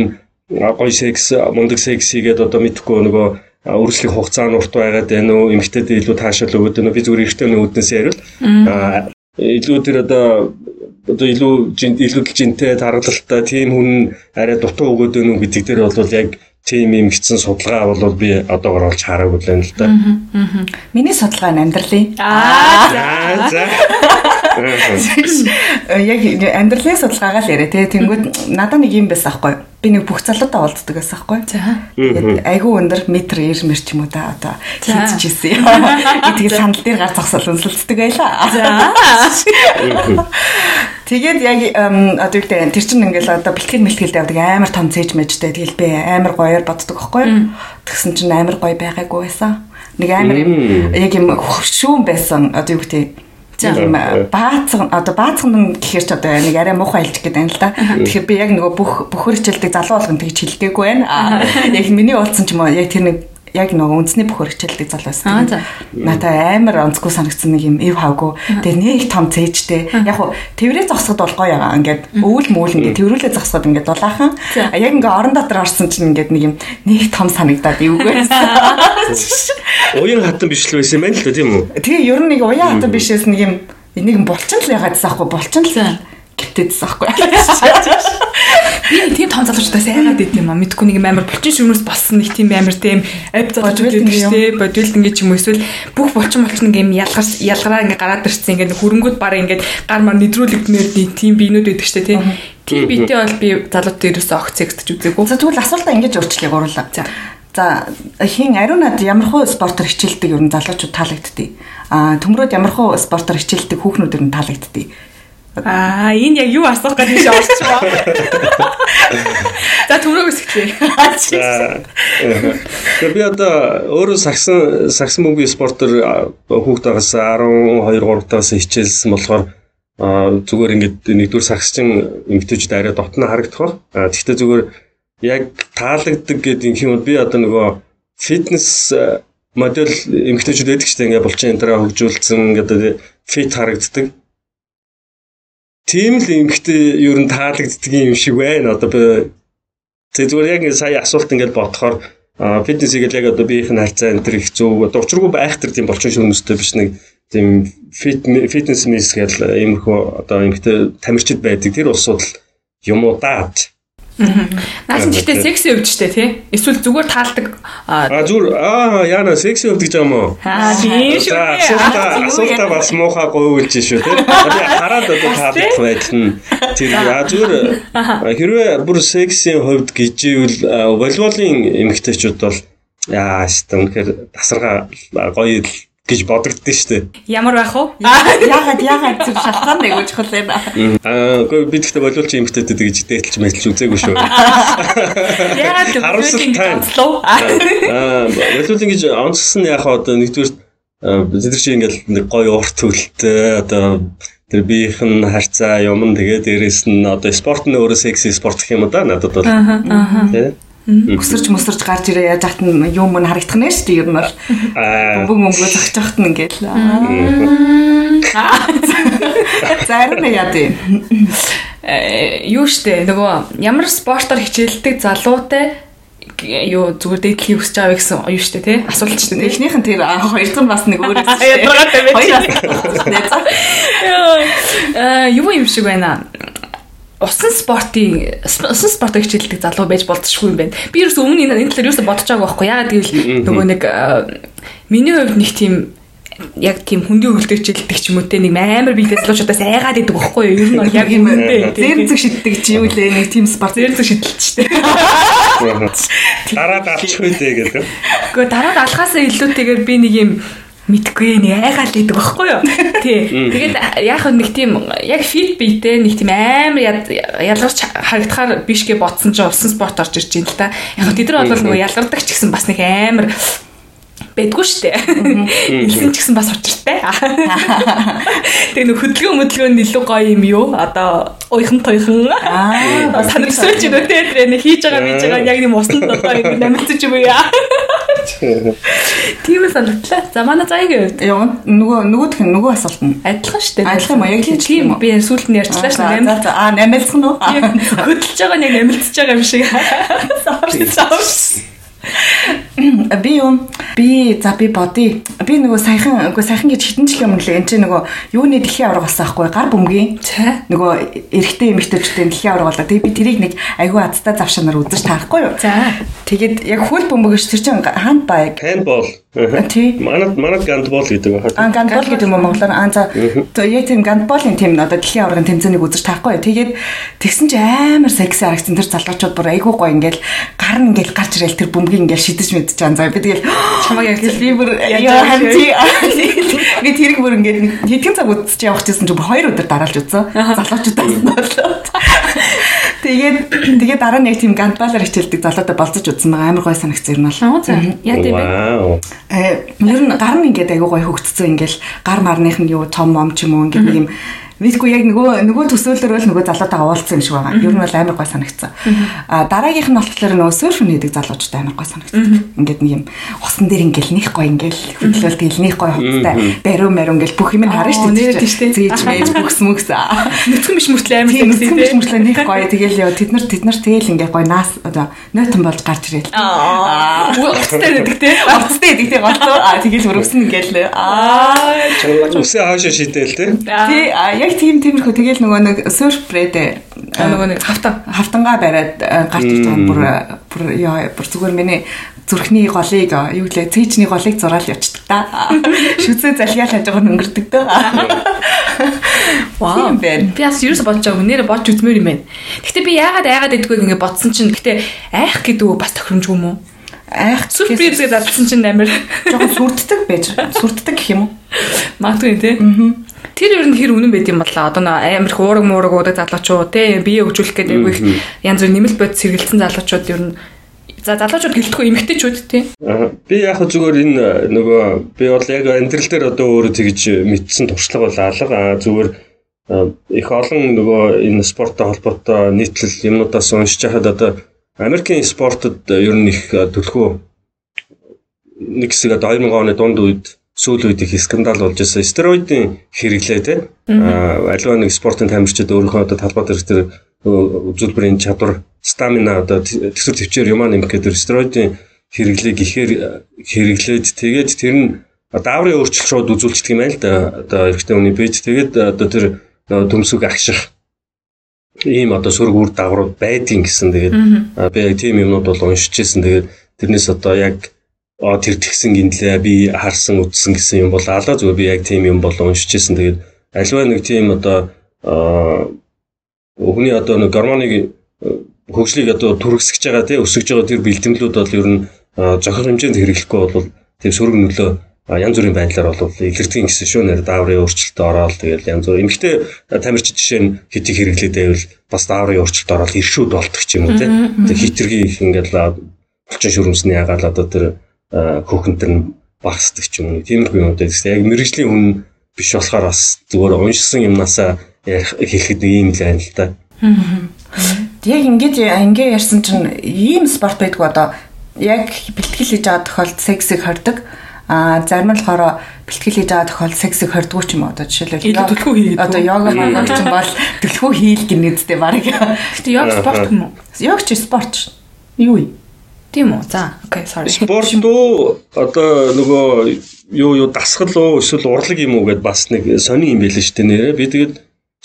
гоё секс мундаг секс хийгээд одоо мэдхгүй нөгөө үргэлжлэх хугацаа нь урт байгаад байна уу эмэгтэйд илүү таашаал өгöd байна уу би зүгээр эрэгтэй үүднээс ярил илүү тэр одоо одоо илүү илүү жинтэй таргалалтай тийм хүн арай дутуу өгöd байна уу гэдэг дээр бол яг тийм юм гисэн судалгаа бол би одоогор олж хараагүй л байна л да. Миний судалгаа нь амьдралын. Аа за. Яг амьдралын судалгаагаа л яриа тий. Тэнгүүд надад нэг юм байсан аахгүй. Би нэг бүх залуудаа олддог байсан аахгүй. За. Айгүй өндөр метр 90 мэр ч юм уу да одоо хийчихсэн юм. Тэгээд сандал дээр гар зогсол үнсэлцдэг байлаа. Тэгээд яг одоо юу гэдэг тэр чинь ингээл одоо бэлтгэл мэлтгэлд явдаг амар том цээж мэжтэй тэгэл би амар гоёор боддог байхгүй. Тэгсэн чинь амар гоё байгаагүй байсан. Нэг амар юм яг юм хөвшүүн байсан одоо юу гэдэг юм баацхан одоо баацхан гэхэр ч одоо нэг арай муухай хэлчих гээд байна л да. Тэгэхээр би яг нөгөө бүх бөхөр хичээлдэг залуу болгон тэгж хэлдэггүй байна. Яг миний уулцсан ч юм уу яг тэр нэг яг нөгөө үндэсний бөхөр хичээлдэг зал байсан. Надаа амар онцгүй санагдсан нэг юм ив хавгүй. Тэгээ нэг том цээжтэй. Яг хуу тэрвэрээ зогсоход бол гоё ягаа. Ингээд өвөл мөөл ингээд тэрврүүлээ зогсоход ингээд дулаахан. А яг ингээд орон дотор орсон чинь ингээд нэг юм нэг том санагдаад эвгүй. Уян хатан биш л байсан юм байна л тийм үү? Тэгээ ер нь нэг уян хатан бишээс нэг юм нэг юм булчин л ягаадсан аахгүй булчин л гитээдсэн аахгүй. Би тийм том залуучтай сайгаад байт юм а. Мэдгүй нэг амар булчин шүмнээс болсон нэг тийм амар тийм ав залуучууд гэдэг бодвол ингэ ч юм уу эсвэл бүх булчин булчин ингэ ялгар ялгараа ингэ гараад ирсэн ингэ хөрөнгүүд бараа ингэ гар мар нэдрүүлэгдмээр тийм биенүүд байдаг штэ тийм. Тийм биетэй бол би залуутай ерөөсөө огц экстж үзээгүй. За тэгвэл асуултаа ингэж өөрчлөе гурлаа. За. За хин ариунад ямар хуу спортоор хичээлдэг ер нь залуучууд таалагддгийг. А төмрөөд ямар хуу спортоор хичээлдэг хүүхнүүд ер нь таалагддгийг Аа, энэ яг юу асуух гэдэг шиг орчихвоо. За төмрөөс эхлэе. Тэгээ би одоо өөрөө сагсан сагсан мөнгөний спортоор хүүхд байгаас 12 3 таас хичээлсэн болохоор зүгээр ингээд нэгдүгээр сагсчин эмгтээчд арай дотно харагдах. Гэхдээ зүгээр яг таалагддаг гэдэг юм би одоо нөгөө фитнес модель эмгтээчд байдаг ч тийм ингээд булчин энтраа хөгжүүлсэн ингээд фит харагддаг тийм л эмхтэй ер нь таалагддаг юм шиг байна. Одоо би тэг зүгээр яг сая асуулт ингээд бодохоор фитнес хийгээл яг одоо биеийн харьцаа энэ төр их зөв одоо учиргүй байх төр тийм болчин шөнөстэй биш нэг тийм фитнес мис гэл иймэрхүү одоо эмхтэй тамирчид байдаг тэр улсууд юм уу даад Наас нь гэхдээ секси өвд штэ тий. Эсвэл зүгээр таалдаг. Аа зүгээр аа яана секси өвд гэж юм уу? Аа тийм шүү. Асуултаа асуултаа бас муухай говьулж шүү тий. Би хараад одоо таалагдах байдал нь тэр аа зүгээр хэрвээ бүр сексийн хувьд гэж ивэл волейболын эмэгтэйчүүд бол яа штэ үнэхээр тасарга гоё гэж бодогддөө шүү дээ. Ямар байх вэ? Ягаад ягаад зүр шалтгаан нэг хол юм. Аа, үгүй би гэхдээ боловч эмгтээдэд гэж дээдлж мэдлж үзээгүй шүү. Ягаад төлөвлөлт онцлоо? Аа, боловч ингэж онцсон яг одоо нэгдүгээр нар чи ингээл нэг гоё урт төлөлттэй одоо тэр биеийн харьцаа юм тэгээ дээрэс нь одоо спорт нь өөрөө секси спорт гэх юм да надад бол. Тэ? Өсөрч мөсөрч гарч ирээ яаж хат нь юм мөн харагдах нэ шүү дээ ер нь бол. Бөмбөг мөнгө зогч явахт нь ингээл. Зарим нэг яа дээ. Э, юу штэ нөгөө ямар спортоор хичээлдэг залуутай юу зүгээр дээдлийг өсөж байгаа гэсэн юу штэ тий асуулт штэ Эхнийх нь тэр хоёр дахь нь бас нэг өөр юм. Ядрагатай байж. Хоёр. Аа юу юм шиг байна усан спортын усан спортыг хичээлдэг залуу байж болцсохгүй юм байна. Би ерөөс өмнө энэ энэ талаар ерөөсө бодож байгаагүй байхгүй. Ягаад гэвэл нөгөө нэг миний хувьд нэг тийм яг тийм хүндийн хөлтэй хичээлдэг ч юм уу те нэг амар биетэй залуучуудаас айгаад идэг байхгүй юу? Ер нь бол яг юм үнтэй. Зэр зүг шиддэг чи юу лээ нэг team спорт. зэр зүг шидэлчтэй. дараад авчих үү гэдэг. Гэхдээ дараад алхаасаа илүүтэйгээр би нэг юм мэдгүй нэг айгаал идэг байхгүй юу? Тий. Тэгээд яг нэг тийм яг фит биетэй нэг тийм амар ялгарч харагдахаар бишгээ ботсон ч усан спорт орж ирж байна л да. Яг тэд нар бол нөгөө ялгардаг ч гэсэн бас нэг амар бэдгүү штэ. Илсэн ч гэсэн бас учиртай. Тэгээ нөх хөдөлгөөн möдөлгөөнд илүү гоё юм юу? Одоо уйхан тойхон. Аа, юм үү те тэр нэг хийж байгаа бийж байгаа яг юм усанд одоо ингэ намцж юм яа. Тийм санагдлаа. За манай заяагийн хувьд Яа нөгөө нөгөөх нь нөгөө асуулт нь. адилхан шүү дээ. Адилхан юм уу? Яг л тийм уу? би сүүлд нь ярьчлаа шүү дээ. Аа, намэлцэн үү? Хөдөлж байгаа нэг нэмэлтж байгаа юм шиг. Савс. Би юм би за би бодъё. Би нөгөө саяхан үгүй саяхан гэж хитэн жил өмнө л энэ чинь нөгөө юуны дэлхийн авраг болсон аахгүй гар бөмбөгийн нөгөө эрэгтэй эмэгтэйчүүдийн дэлхийн авраг болоо. Тэгээ би тэрийг нэг айгүй азтай завшаанаар үзэж таарахгүй юу. За. Тэгээд яг хөл бөмбөгөж тэр чинь хаанд байг. Handball. Тий. Манад манад гандбол гэдэг байна. А гандбол гэдэг юм монголоор аа за яг тийм гандболын тийм одоо дэлхийн аврагын тэмцээнийг үзэж таахгүй. Тэгээд тэгсэн чи амар секси харагдсан тэр залуучууд бүр айгүй гоё ингээл гар нь ингээл гарч ирэл тэр бөмбөгийг ингээл шидэж мэдэж байгаа. За би тэгэл Чамайг яг би бүр яа харин тий би тэрийг бүр ингээд нэг хэдхэн цаг үзэж явах гэсэн чи бүр хоёр өдөр дараалж үзсэн. Залуучуудаас нь болоод. Тэгээд тэгээд дараа нь яг тийм гандболоор хичээлдэг залуутай болцож үзсэн байгаа амар гоё санагцсан юм байна. Аа. Яа тийм бэ? Э ер нь гар нь ингээд айгуу гоё хөгцсөн ингээл гар марных нь юу том мом ч юм уу ингээд нэг юм Мэдгүй яг нөгөө нөгөө төсөөлөл бол нөгөө залуутайгаа уулзсан юм шиг байгаа. Ер нь бол амар гой санагдсан. А дараагийнх нь болохоор нөгөө серф хийдэг залуучтай амар гой санагдсан. Ингээд нэг юм усан дээр ингээл нэх гой ингээл хөдлөлт хэлнийх гой хоцтой бариу маруу ингээл бүх юм харна шүү дээ. Зээж мэж бүкс мүкс. Нүцгэн биш мөртлөө амар Тийм секси үсгэн тий. мөрчлөө нэх гоё тэгэл яа тэд нар тэд нар тэгэл ингээ гоё наас одоо нойтон болж гарч ирэл. Аа. Уцтай байдаг тий. Орцтой гэдэг тийм голцоо а тэгэл өргөсөн ингээл аа Үсээ хаашаа шидээл те. тий а яг тийм тиймэрхүү тэгэл нөгөө нэг surf bread нөгөө нэг хавтаа. хавтангаа бариад э, гарч ирж байгаа нь бүр бүр яа бүр зүгээр миний зүрхний голыг юу гэлээ цээжний голыг зураал явчихдаг та. Шүцээ залхиал хаж байгаа нь өнгөрдөг дөө. Вау. Би бас ерөөсө бодож байгаагүй нэрэ бодж үзмээр юм байна. Гэхдээ би яагаад айгаад идэггүй ингэ бодсон чинь гэхдээ айх гэдэг үг бас тохиромжгүй юм уу? Айх Сүрприз гэж алдсан чинь амар жоохон сүрддэг байж сүрддэг гэх юм уу? магадгүй тий. Тэр ер нь хэр үнэн байд юм болоо. Одоо их уураг муураг уудаг залуучууд тий бие өгжүүлэх гэдэг их янз бүр нэмэлт бод сэргэлцсэн залуучууд ер нь за залуучууд гэлтэхгүй эмэгтэйчүүд тий. Би яг зүгээр энэ э, нөгөө би бол яг амьдрал дээр одоо өөрөө тэгж мэдсэн туршлага бол алга зүгээр э, их олон нөгөө энэ спорттой холбоотой нийтлэл юмнуудаас уншиж хахад одоо Америкийн спортод э, ер нь их э, төлхөө нэг хэсэг одоо 2000 оны дунд үед сүүл үед их скандал болж байсан. Стероидын хэрэглээ те. Аа аливаа нэг спортын тамирчид өөрийнхөө одоо талбай дээр тэр үзүүлбэрийн чадвар, стамина одоо төсөр төвчээр юмаа нэмэх гэдэг стероидын хэрэглээг ихээр хэрэглээд тэгээд тэр нь дааврын өөрчлөлт шууд үзүүлчихдэг юм байна л да. Одоо эрэгтэй хүний бийж тэгээд одоо тэр төмсөг агших ийм одоо сөрөг үр дагаврууд байдгийн гэсэн тэгээд би яг тийм юмнууд бол уншиж ирсэн тэгээд тэрнээс одоо яг тэр тэгсэн гинлээ би харсан үтсэн гэсэн юм бол алга зүгээр би яг тийм юм бол уншиж ирсэн тэгээд альва нэг тийм одоо өгний одоо нэг гормоныг э, хөгжлийг одоо түргэсгэж байгаа тий өсөж байгаа тэр бэлтгэлүүд бол ер нь а, зохиол хэмжээнд хэрэглэхгүй бол тэр сөрөг нөлөө янз бүрийн байдлаар бол илэрдгийн гэсэн шүү. Нэр дааврын өөрчлөлтөд ороод тэгэл янз бүр эмгтэй тамирчид жишээ нь хитийг хэрэглээд байвал бас дааврын өөрчлөлтөд ороод иршүүд болдог ч юм уу тийм хитргий их ингээл булчин шүрмсний ягаал одоо тэр хөөхөн төр нь багсдаг ч юм уу тиймэрхүү юм дээр яг мэрэгжлийн хүн биш болохоор бас зүгээр уншсан юмнасаа хэлэхэд нэг юм л байна л та. Яг ингэж ингээ ярьсан чинь ийм спорт байдгүй одоо яг бэлтгэл хийж байгаа тохиолдолд сексийг хордог А зарим нь болохоор бэлтгэл хийж байгаа тохиолдолд сексийг хордгоо ч юм уу одоо жишээлбэл төлхөө хийгээд одоо йога маань ч юм бол төлхөө хийл гинэдтэй баг. Гэтэ йог спорт юм уу? Йог ч спорт ш. Юу юм? Тийм үү? За, окей, sorry. Спорт уу одоо нөгөө юу юу дасгал уу эсвэл урлаг юм уу гэд бас нэг сони юм байл шүү дээ нэрэ. Би тэгээд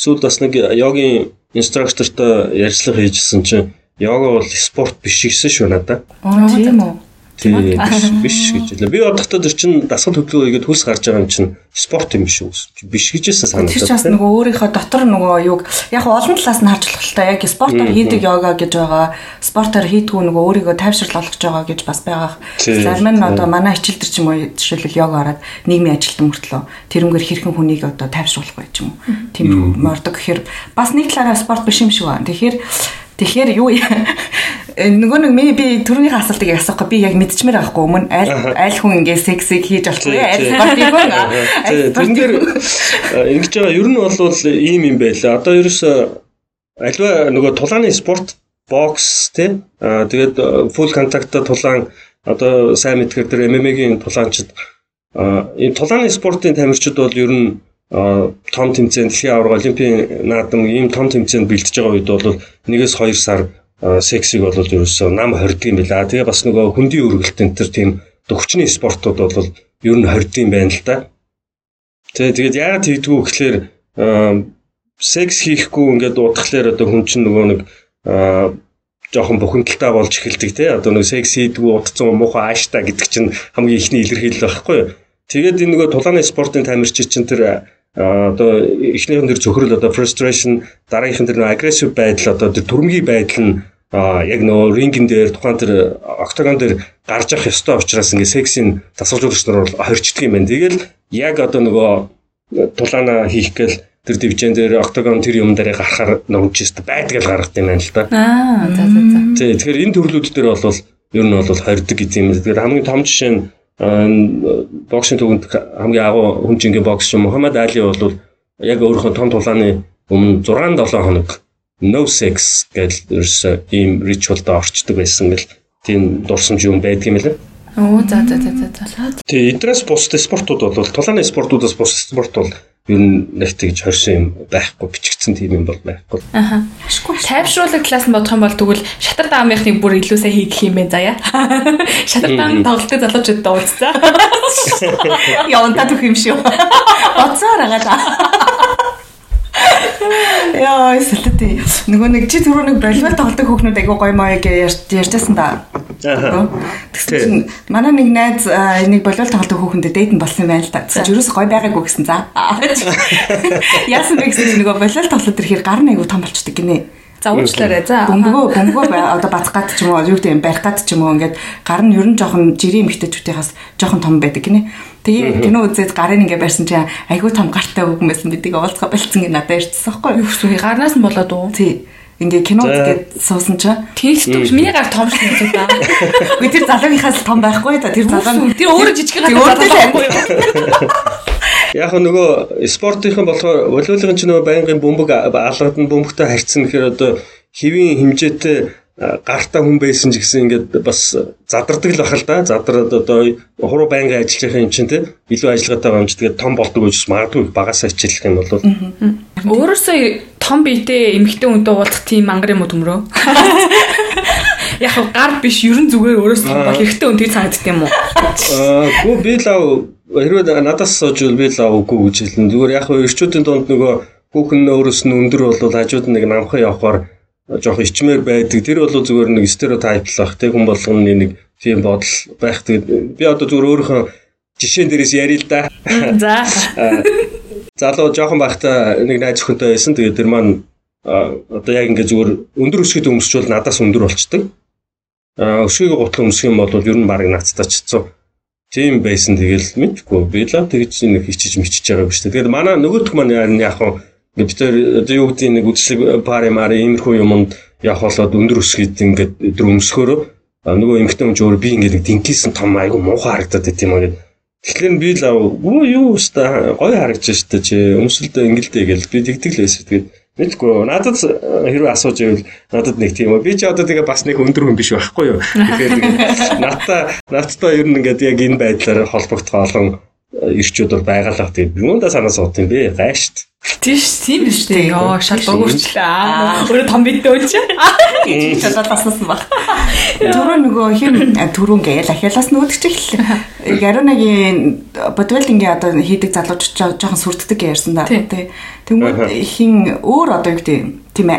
сүүл бас нэг йогийн инструктортой ярьцлага хийжсэн чинь йога бол спорт биш гэсэн шүү надаа. Аа тийм үү? Тийм биш гэж хэлээ. Би одохдоо тэр чин дасгал хөдөлгөөгээд хөлс гарч байгаа юм чин спорт юм биш үү? Биш гэжсэн санагдав. Тэр чинь бас нөгөө өөрийнхөө дотор нөгөө юг яг олон талаас нь харж болох та яг спортоор хийдэг йога гэж байгаа. Спортоор хийдгүү нөгөө өөрийгөө тайвшрал олгож байгаа гэж бас байгаа. Зарим нь одоо манай хичээл төр ч юм уу жишээлбэл йога хараад нийгмийн ажилтан мөртлөө тэрнгээр хэрхэн хүнийг одоо тайвшруулах вэ ч юм уу. Тийм мордог гэхээр бас нэг талаараа спорт биш юм шиг байна. Тэгэхээр Тэгэхээр юу нөгөө нэг миний би төрөний асуултыг асуухгүй би яг мэдчихмээр байхгүй өмнө аль аль хүн ингээ сексиг хийж болохгүй аль спортыг хүн тэрэн дээр ингэж байгаа. Ер нь бол ийм юм байла. Одоо ерөөсө альва нөгөө тулааны спорт бокс тий? Тэгээд фул контакта тулаан одоо сайн мэдгээр тэр MMA-гийн тулаанчид. Энэ тулааны спортын тамирчид бол ер нь том тэмцээн дэлхийн аварга олимпийн наадам ийм том тэмцээнд бэлдэж байгаа үед бол нэгээс 2 сар сексиг бол ерөөсөө нам хордгийм байла. Тэгээ бас нөгөө хүндийн үргэлтэн төр тийм төвчний спортууд бол ер нь хордгийм байна л да. Тэгээ тэгээд яагаад тэгдгүү гэхлээр секс хийхгүй ингээд дуудахлаар одоо хүн чинь нөгөө нэг жоохон бухимдалтай болж эхэлдэг те одоо нэг секс хийдгүү удцсан муухай ааштай гэдэг чинь хамгийн ихний илэрхийлэл байхгүй. Тэгээд энэ нөгөө тулааны спортын тамирчид чинь тэр одоо эхнийхэн тэр цөхрөл одоо frustration дараагийнхэн тэр aggressive байдал одоо тэр төрмгийн байдал нь яг нөгөө рингэн дээр тухайн тэр октагон дээр гарч явах ёстой учраас ингээ сексийн тасгалжуулагч нар бол хорчдөг юм байна. Тэгэл яг одоо нөгөө тулаана хийх гээл тэр дивжен дээр октагон тэр юм дээр гарахаар нөгөөчөөс байдаг л гаргад юм байна л да. Аа за за за. Тэгэхээр энэ төрлүүд дээр бол ер нь бол хордог гэдэг юм. Тэгэхээр хамгийн том жишээ нь боксинг төвөнд хамгийн агуу хүн жингийн боксч Мухаммад Али бол яг өөрийнхөө том тулааны өмнө 6 7 хоног no sex гэж ерөөсөө ийм ритуалд орчдөг байсан гэл тийм дурсамж юм байдаг юм лээ. Оо за за за за. Тэгээ эдрээс бус спортууд бол тулааны спортуудаас бус спорт бол ер нь нэг тэгж хорсон юм байхгүй бичигдсэн тийм юм бол байхгүй. Аха. Тайвшруулах талаас нь бодох юм бол тэгвэл шатар даамынхныг бүр илүү сайн хийх юм байна заяа. Шатар даам тоглолтын залуучууд дуулцсан. Явантаа төх юм шүү. Боцоор агаад. Яа, сэлтэй. Нөгөө нэг чи түрүү нэг волейбол тоглодог хүүхнүүд айгуу гоё маяг ярьжсэн да. Тэгсэн чинь манай нэг найз нэг волейбол тоглодог хүүхэндээ дээдэн болсон юм байна л да. Тэгсэн чинь ерөөсөй гоё байгаагүй гэсэн за. Яасан бэ гэсэн нөгөө волейбол тоглоод ирэхээр гар нь айгуу том болчдөг гинэ. За уучлаарай. За. Бөмбөгөө бөмбөгөө одоо бацх гад ч юм уу, юу гэдэг юм барих гад ч юм уу ингээд гар нь ер нь жоохон жирийн эмхтэйчүүдээс жоохон том байдаг гинэ. Тэгээ кино үзээд гарын ингээ барьсан чинь айгүй том гартай өгөн байсан бидийг уулзгаа болцсон гэ надад ирчихсэн байхгүй? Юу гарнаас нь болоод уу? Тий. Ингээ кино үзгээд суусан чинь тэгш миний гар том шүү дээ да. Үгүй тэр залуугийнхаас том байхгүй да. Тэр залуу тэр өөрөө жижиг гар байхгүй юу? Яг нөгөө спортынхан болохоор волейболын ч нөгөө байнгын бөмбөг алгад нь бөмбөгтэй харьцсан гэхээр одоо хэвийн хэмжээтэй гартаа хүн байсан ч гэсэн ингээд бас задардаг л бахал да. Задраад одоо хуруу байнгын ажиллах юм чинь те илүү ажиллагаатай тэгээд том болдог гэж магадгүй багаас ажиллах юм бол өөрөөсөө том биетэй эмэгтэй хүнтэй уулзах тийм мангар юм уу төмрөө? Яг гар биш ерэн зүгээр өөрөөсөө бол эрэгтэй хүн тэр санагддаг юм уу? Аа гоо би лав хэрвээ надаас сууж би лав үгүй гэж хэлнэ. Зүгээр яг эрчүүдийн донд нөгөө хүүхэн өөрөөс нь өндөр бол хажууд нэг намхан явахаар жоох ичмээр байдаг. Тэр бол зүгээр нэг стереотиплах тэг хүн болгоны нэг тийм бодол байх. Тэгээд би одоо зүгээр өөрийнхөө жишээн дээрээс ярил л да. За. Залуу жоохон байхдаа нэг найз өхөнтэй байсан. Тэгээд тэр маань одоо яг ингээ зүгээр өндөр өсгөд өмсчвөл надаас өндөр болчдөг. Өсгийг гутлан өмсөх юм бол ер нь баг нацтаачцсан. тийм байсан тэгэл мэдгүй би л тэгж нэг хичиж мичиж байгаа биш. Тэгээд манай нөгөөх маань яг нь бид одоо юу гэдэг нэг үслэг пари мари иймэрхүү юмд явах болоод өндөр өсгийд ингээд өдөр өмсгөөрөө нөгөө эмгтэн хүн өөр би ингээд динкисэн том айгу муухай харагдаад байт юм аа гэдэг. Тэгэхээр би л өө юу өста гоё харагдаж штэ чи өмсөлдөө ингэлдэ гэл би тэгдэг л байсан. Тэгээд Мэдгүй. Надад хэрвээ асууж ивэл надад нэг тийм үү. Би ч одоо тэгээ бас нэг өндөр хүн биш байхгүй юу. Тэгэхээр надтай надтай ер нь ингээд яг энэ байдлаар холбогдох олон ирчүүд бол байгалах тийм. Юундаа санаа суут юм бэ? Гайшт. Тийш тийм биш үү? Йоо, шал дуурчлаа. Өөрөө том бид дөөлч. гэж чалаад баснасан баг. Түрүү нөгөө хин түрүүн гээл ахялаас нүүдчих л. Яриунагийн бодволдингийн одоо хийдэг залуучууд жоохон сүрддэг ярьсан да. Тэнгүүд хин өөр одоо юу гэдэг тийм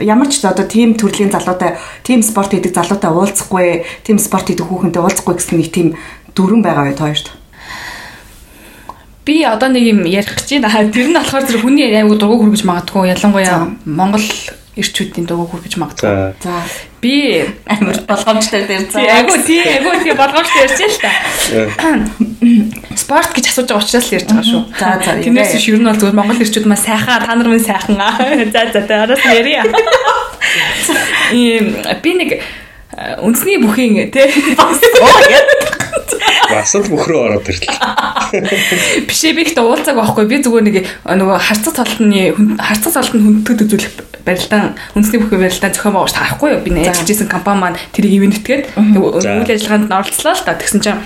ямар ч одоо тийм төрлийн залуутай тийм спорт хийдэг залуутай уулзахгүй, тийм спорт хийдэг хүүхэнтэй уулзахгүй гэсэн нэг тийм дүрэн байгаа байт хоёрт би одоо нэг юм ярих гэж байна. Тэр нь болохоор зэрэг хүний аягүй дургу хүргэж магадгүй. Ялангуяа Монгол ирчүүдийн дургу хүргэж магадгүй. За би амар болгоомжтой дээр за. Аягүй тий аягүй тий болгоомжтой ярьж л та. Спорт гэж асууж байгаа учраас л ярьж байгаа шүү. За за. Тэрнээс биш ер нь бол зөвхөн Монгол ирчүүд маа сайхан та нар минь сайхан. За за та араас ярья. Ийм би нэг үндэсний бүхийн тий Бас л бөхрөө ороод ирлээ. Биш ээ би ихтэй уулзаг байхгүй. Би зүгээр нэг нөгөө харцаг цолтны харцаг цолтод хүндэтгэд үзүүлэх барилдаан үндэсний бүхэн барилдаан зохион байгуулалт харахгүй юу? Би ажиллаж исэн компани маань тэрийг ивэнэтгээд үйл ажиллагаанд оролцлоо л та. Тэгсэн чинь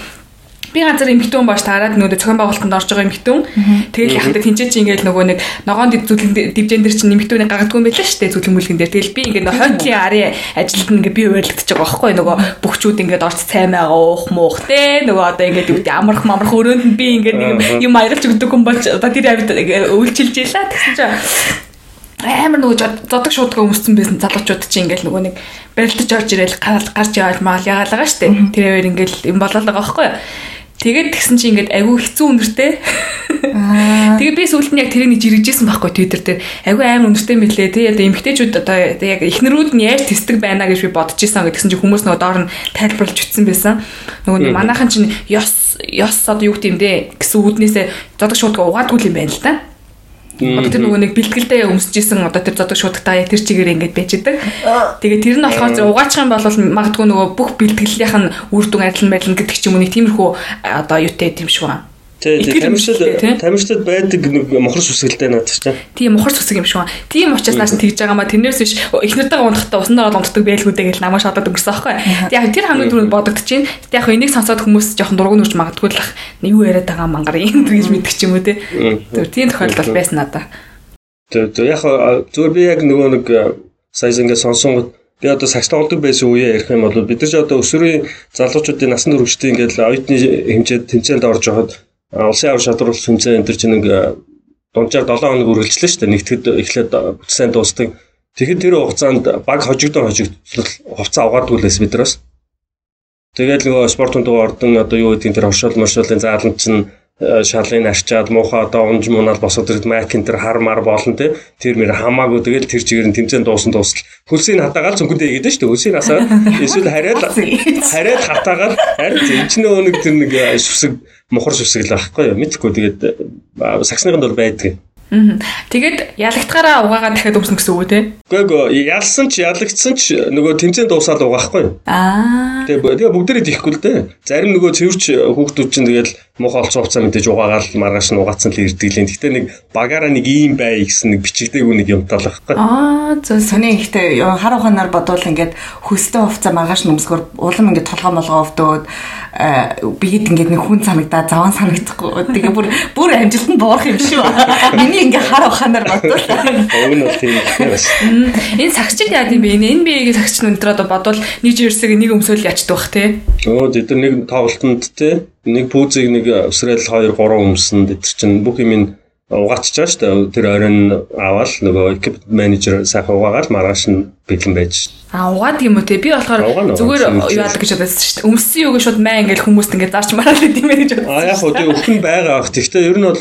би ганцаар эмхтэн бааш таарад нөгөө зохион байгуулалтанд орж байгаа эмхтэн. Тэгэл яхад тэнцээ чи ингээл нөгөө нэг ногоон дивжен дээр чинь эмхтүүний гагадгүй юм байлаа шүү дээ зүлгэн мүлгэн дээр. Тэгэл би ингээд хойтлын арын ажилд ингээ би урилдаж байгаа байхгүй нөгөө бүхчүүд ингээд орц цай байгаа уух муух те. Нөгөө одоо ингээд юу гэдэг амарх мамарх өрөөнд нь би ингээд нэг юм аялж өгдөг юм болж одоо тэр авид үйлчилж ийла тэгсэн чинь амар нөгөө зодог шуудгаа өмссөн байсан залуучууд чинь ингээл нөгөө нэг барилдаж орж ирээл гарч яваал маал ягаалгаа штэ. Тэрээр ингээл юм болоод байгаа байхгүй. юу Тэгээд тэгсэн чинь ингээд айгүй хэцүү өнөртэй. Тэгээд би сүүлд нь яг тэрийг жиргэжсэн байхгүй Twitter дээр. Айгүй амар өнөртэй мэлээ. Тэ одоо эмгтээчүүд одоо яг эхнэрүүд нь яаж тэсдэг байна гэж би бодож исэн гэдгсэн чинь хүмүүс нөгөө доор нь тайлбарлаж үтсэн байсан. Нөгөө манайхан чинь ёс ёс одоо юу гэдэм бэ гэсэн үүднээсээ зодог шуудга угаадгүй юм байна л да. Тэр нөгөө нэг бэлтгэлдээ өмсөжсэн одоо тэр зодог шуудтаа тэр чигээр ингэж байж идэг. Тэгээ тэр нь болохоор угаачих юм бол магадгүй нөгөө бүх бэлтгэлийнх нь үр дүн адилхан байлна гэдэг ч юм уу нэг тиймэрхүү одоо юутэй юм шиг байна. Тийм тамирчид тамирчид байдаг нэг мохор сүсгэлтэй наад чинь. Тийм мохор сүсэг юм шиг байна. Тийм учраас нааш тэгж байгаа маа тэрнээс биш эхнэртэйгээ унахтаа усан дороод унтдаг байлгүүдээ гэж намаа шатаад өнгөрсөн аахгүй. Яг тэр хамгийн түрүүнд бодогдож чинь. Яг энийг сонсоод хүмүүс жоохон дургу нүрч магадгүй л ах. Юу яриад байгаа мангар юм гэж мэддэг ч юм уу те. Тийм тохиолдол байсан надаа. Тэгээ яг зүгээр би яг нөгөө нэг сая ингээ сонсон би одоо сакс тоглодог байсан үеэ ярих юм бол бид нар ч одоо өсвөрийн залуучуудын насан туршидын ингээл оюутны хэмжээд тэмцээнд орж явахад улсын авар шалралт сүнцээ энэ төр чинь нэг дунджаар 7 хоног үргэлжлэн шүү дээ. Нэгтгэд эхлээд бүтсэн дуустдаг. Тэгэхэд тэр хугацаанд баг хожигдсон хожигдол хувцас авгаадгүй лээс биднээс. Тэгээд нөгөө спортын дугаар ордон одоо юу гэдгийг тэр оршол моршолын заалан чинь шалын арчаад муухай одоо унж мунаал босоод ирд макин тэр хар мар болон те тэр мэр хамаагүй тэгэл тэр чигээр нь тэмцээн дуусан дуусал хөлсийг хатаагаал цүнхэндээ игээд шүү дээ хөлсийг асаа эсвэл хараад хараад хатаагаал харин зэнчнээ өнөг тэр нэг сүсэг мухар сүсэг л байхгүй юу мэдхгүй тэгээд саксныганд бол байдаг Тэгээд ялагдахаараа угаагаа дахиад өмснө гэсэн үг үү те? Үгүй ээ ялсан ч ялагдсан ч нөгөө тэмцээнд дуусаад угаахгүй юу? Аа. Тэгээ бүгдээрээ дихгүй л дээ. Зарим нөгөө цэвэрч хүүхдүүд чинь тэгээд муухай олцсон хуцаа мэдээж угаагаал маргааш нь угаацсан л ирдгэлэн. Гэхдээ нэг багаараа нэг ийм бай гэсэн нэг бичигдээгүй нэг юмтай л байхгүй. Аа зөв сони ихтэй хар ухаанаар бодвол ингээд хөстөө хуцаа маргааш нь өмсгөр улам ингээд толгоо молгоо өвдөөд биед ингээд нэг хүн санагдаа заван санагдахгүй. Тэгээ бүр бүр амжилтанд буурах юм шүү. Миний ингээд хар ухаанаар бодвол. Уг нь бол тийм бас. Энэ сагчид яа гэм бэ? Энэ NBA-гийн сагч нь одоо бодвол нэг жирсэг нэг өмсөөл ячдаг бах те. Өө тэд нэг тоглолтод те нэг пүүзийг нэг өсрэл 2 3 өмсөн тэр чинь бүх юм угаачж байгаа шүү дээ. Тэр оройн аваад нөгөө экип менежер сайхан угаагаад маргааш нь бэлэн байж. А угаад юм уу те би болохоор зүгээр юу яадаг гэж бодсон шүү дээ. Өмссөн юуг шууд маа ингээл хүмүүст ингээд зарч мараад идэм байх гэж бодсон. А яг хөө тэг өхөн байгаа ах. Гэхдээ ер нь бол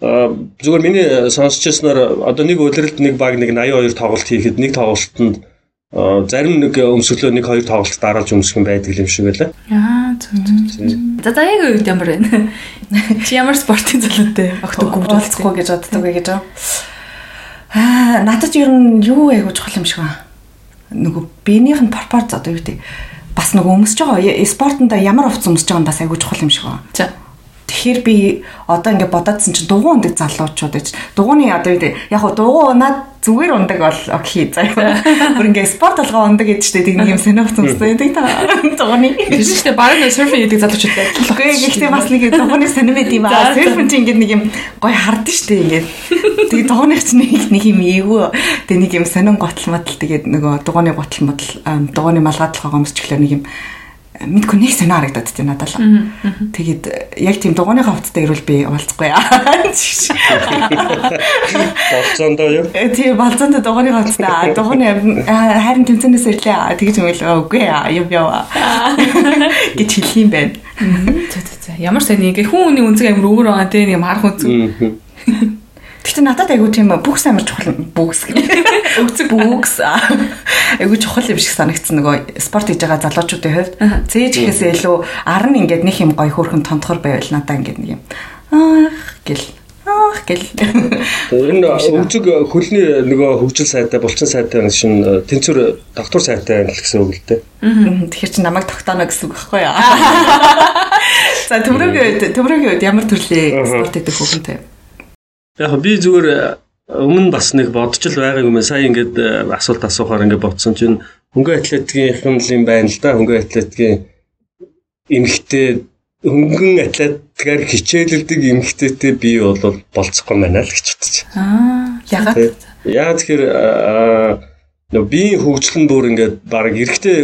зүгээр миний сонсчсноор одоо нэг өдрөлд нэг баг нэг 82 тоглолт хийхэд нэг тоглолтод зарим нэг өмсөглөө нэг хоёр тоглолт дараалж өмсөх юм байдаг юм шиг байлаа. Аа зөв зөв. За за яг үед ямар байна? Чи ямар спортын залуутай огт үгүй уулзахгүй гэж боддог гэж байна. Аа надад ер нь юу айгуу чухал юм шиг байна. Нөгөө биенийх нь пропорц одоо юу гэдэг бас нөгөө өмсөж байгаа спортонд ямар хувц өмсөж байгаа нь бас айгуу чухал юм шиг байна. За Тэгэхээр би одоо ингээд бодоодсэн чинь дугуй ундаг залуучууд гэж дугууны одоо яг гоо дугуй унаад зүгээр ундаг бол окей заяа. Бүр ингээд спорт толгоо ундаг гэдэг чинь тийм юм сонирхц юмстай байдаг та дугууны. Тийм шүү дээ баг нэг серфинг гэдэг залуучуудтай адилхан. Үгүй гэхдээ бас нэг дугууны сонирм байд юм аа. Серфинг чинь ингээд нэг юм гой хардсан шүү дээ ингээд. Тэгээ дугууных чинь нэг юм эвгүй. Тэгээ нэг юм сонин готл модл тэгээд нөгөө дугууны готл модл дугууны малгай толгоо өмсч эхлэх нэг юм мэдгүй нэг сонио харагдаад тийм надад л. Тэгээд яг тийм дугууны хавцтай ирвэл би уулзахгүй яа. Болцоондоо юу? Э, тийм болцоондоо дугууны хавцтай. Дугууны хайрын тэмцэнээс ирлээ. Тэгж юм л үгүй яа. Юм яа. гэж хэлэх юм байна. За за за. Ямар сайн ингээ хүн хүний үнцэг амир өөр байгаа тийм юм харах үнцэг. Гэхдээ надад айгүй тийм бүкс амар чухал бүкс гэх. Өгцөг бүкс. Айгүй чухал юм шиг санагдсан нөгөө спорт хийж байгаа залуучуудын хувьд. Цээж гэхээсээ илүү ар нь ингээд нэг юм гоё хөөрхөн тонтохор байвал надад ингээд нэг юм аах гэл аах гэл. Энэ өгцөг хөлний нөгөө хөгжил сайтай булчин сайтай шин тэнцвэр доктор сайтай л гэсэн үг л дээ. Тэгэхээр чи намайг тогтооно гэсэн үг байхгүй юу? За төмрөгийн төмрөгийн үед ямар төрлийн спорт хийдэг хүүхэнтэй? Яг би зүгээр э, өмнө бас нэг бодож л байгаа юм сая ингээд э, асуулт асуухаар ингээд бодсон чинь хөнгө атлетикийн юм байна л да хөнгө атлетикийн эмхтэй хөнгөн атлетикаар хичээлэлдэг эмхтэйтэй би бол болцохгүй байна л гэж бодож. Аа ягаад? Яа тэгэхээр нөө биеийн хөгжил нь бүр ингээд баг эрэгтэй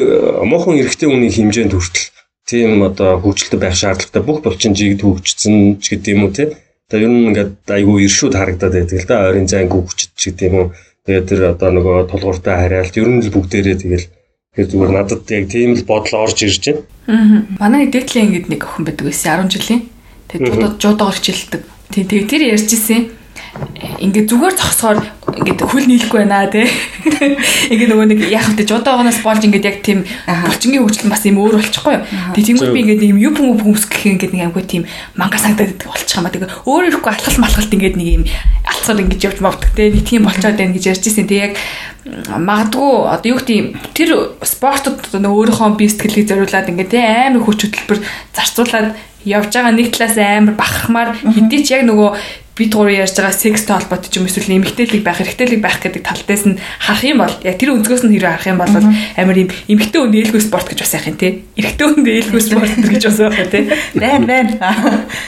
муухан эрэгтэй хүний хэмжээнд хүртэл тийм одоо хөгжилтэй байх шаардлагатай бүх булчин жигд хөгжсөн ч гэдэг юм уу тийм Одоо ер нь ингээд айгүй иршүүд харагдаад байдаг л да. Ойрын зайн гүгчд ч гэдэг юм уу. Тэгээд тэр одоо нөгөө тулгууртай харьяалт ер нь л бүгдээрээ тэгэл тэр зүгээр надад яг тийм л бодол орж ирж байна. Аа. Манай дээдлийн ингэдэг нэг охин байдаг байсан 10 жилийн. Тэгээд жуудаар хичээлдэг. Тийм тэгээд тэр ярьж исэн ингээд зүгээр зогсохоор ингээд хөл нийлэхгүй байна те. Ингээд нөгөө нэг яах вэ жодоогоноос болж ингээд яг тийм булчингийн хөгжил бас юм өөр болчихгүй юу. Тэгээ тэнгуү би ингээд юм юп юм хүмүүс гэх ингээд нэг амгүй тийм манга сагдаад болчих юм а. Тэгээ өөр ирэхгүй алхал малхалт ингээд нэг юм алцаар ингээд явж мовдөг те. Нэг тийм болчоод байна гэж ярьж ирсэн. Тэгээ яг магадгүй одоо юу гэм тэр спортод нөгөө өөрийнхөө бие сэтгэлийг зориулаад ингээд те амар хүч хөтөлбөр зарцуулаад явж байгаа нэг талаас амар бахархмаар. Хэдий ч яг нөгөө бид гурав ярьж байгаа секстэй холбоотой ч юм эсвэл эмгтээлэг байх хэрэгтээлэг байх гэдэг талтаас нь харах юм бол яг тэр өнцгөөс нь хэрэг харах юм бол амар юм эмгтээ үнд ээлгүй спорт гэж бас яах юм те? Эрэгтэй үнд ээлгүй спорт гэж бас байх юм те? Байна байна.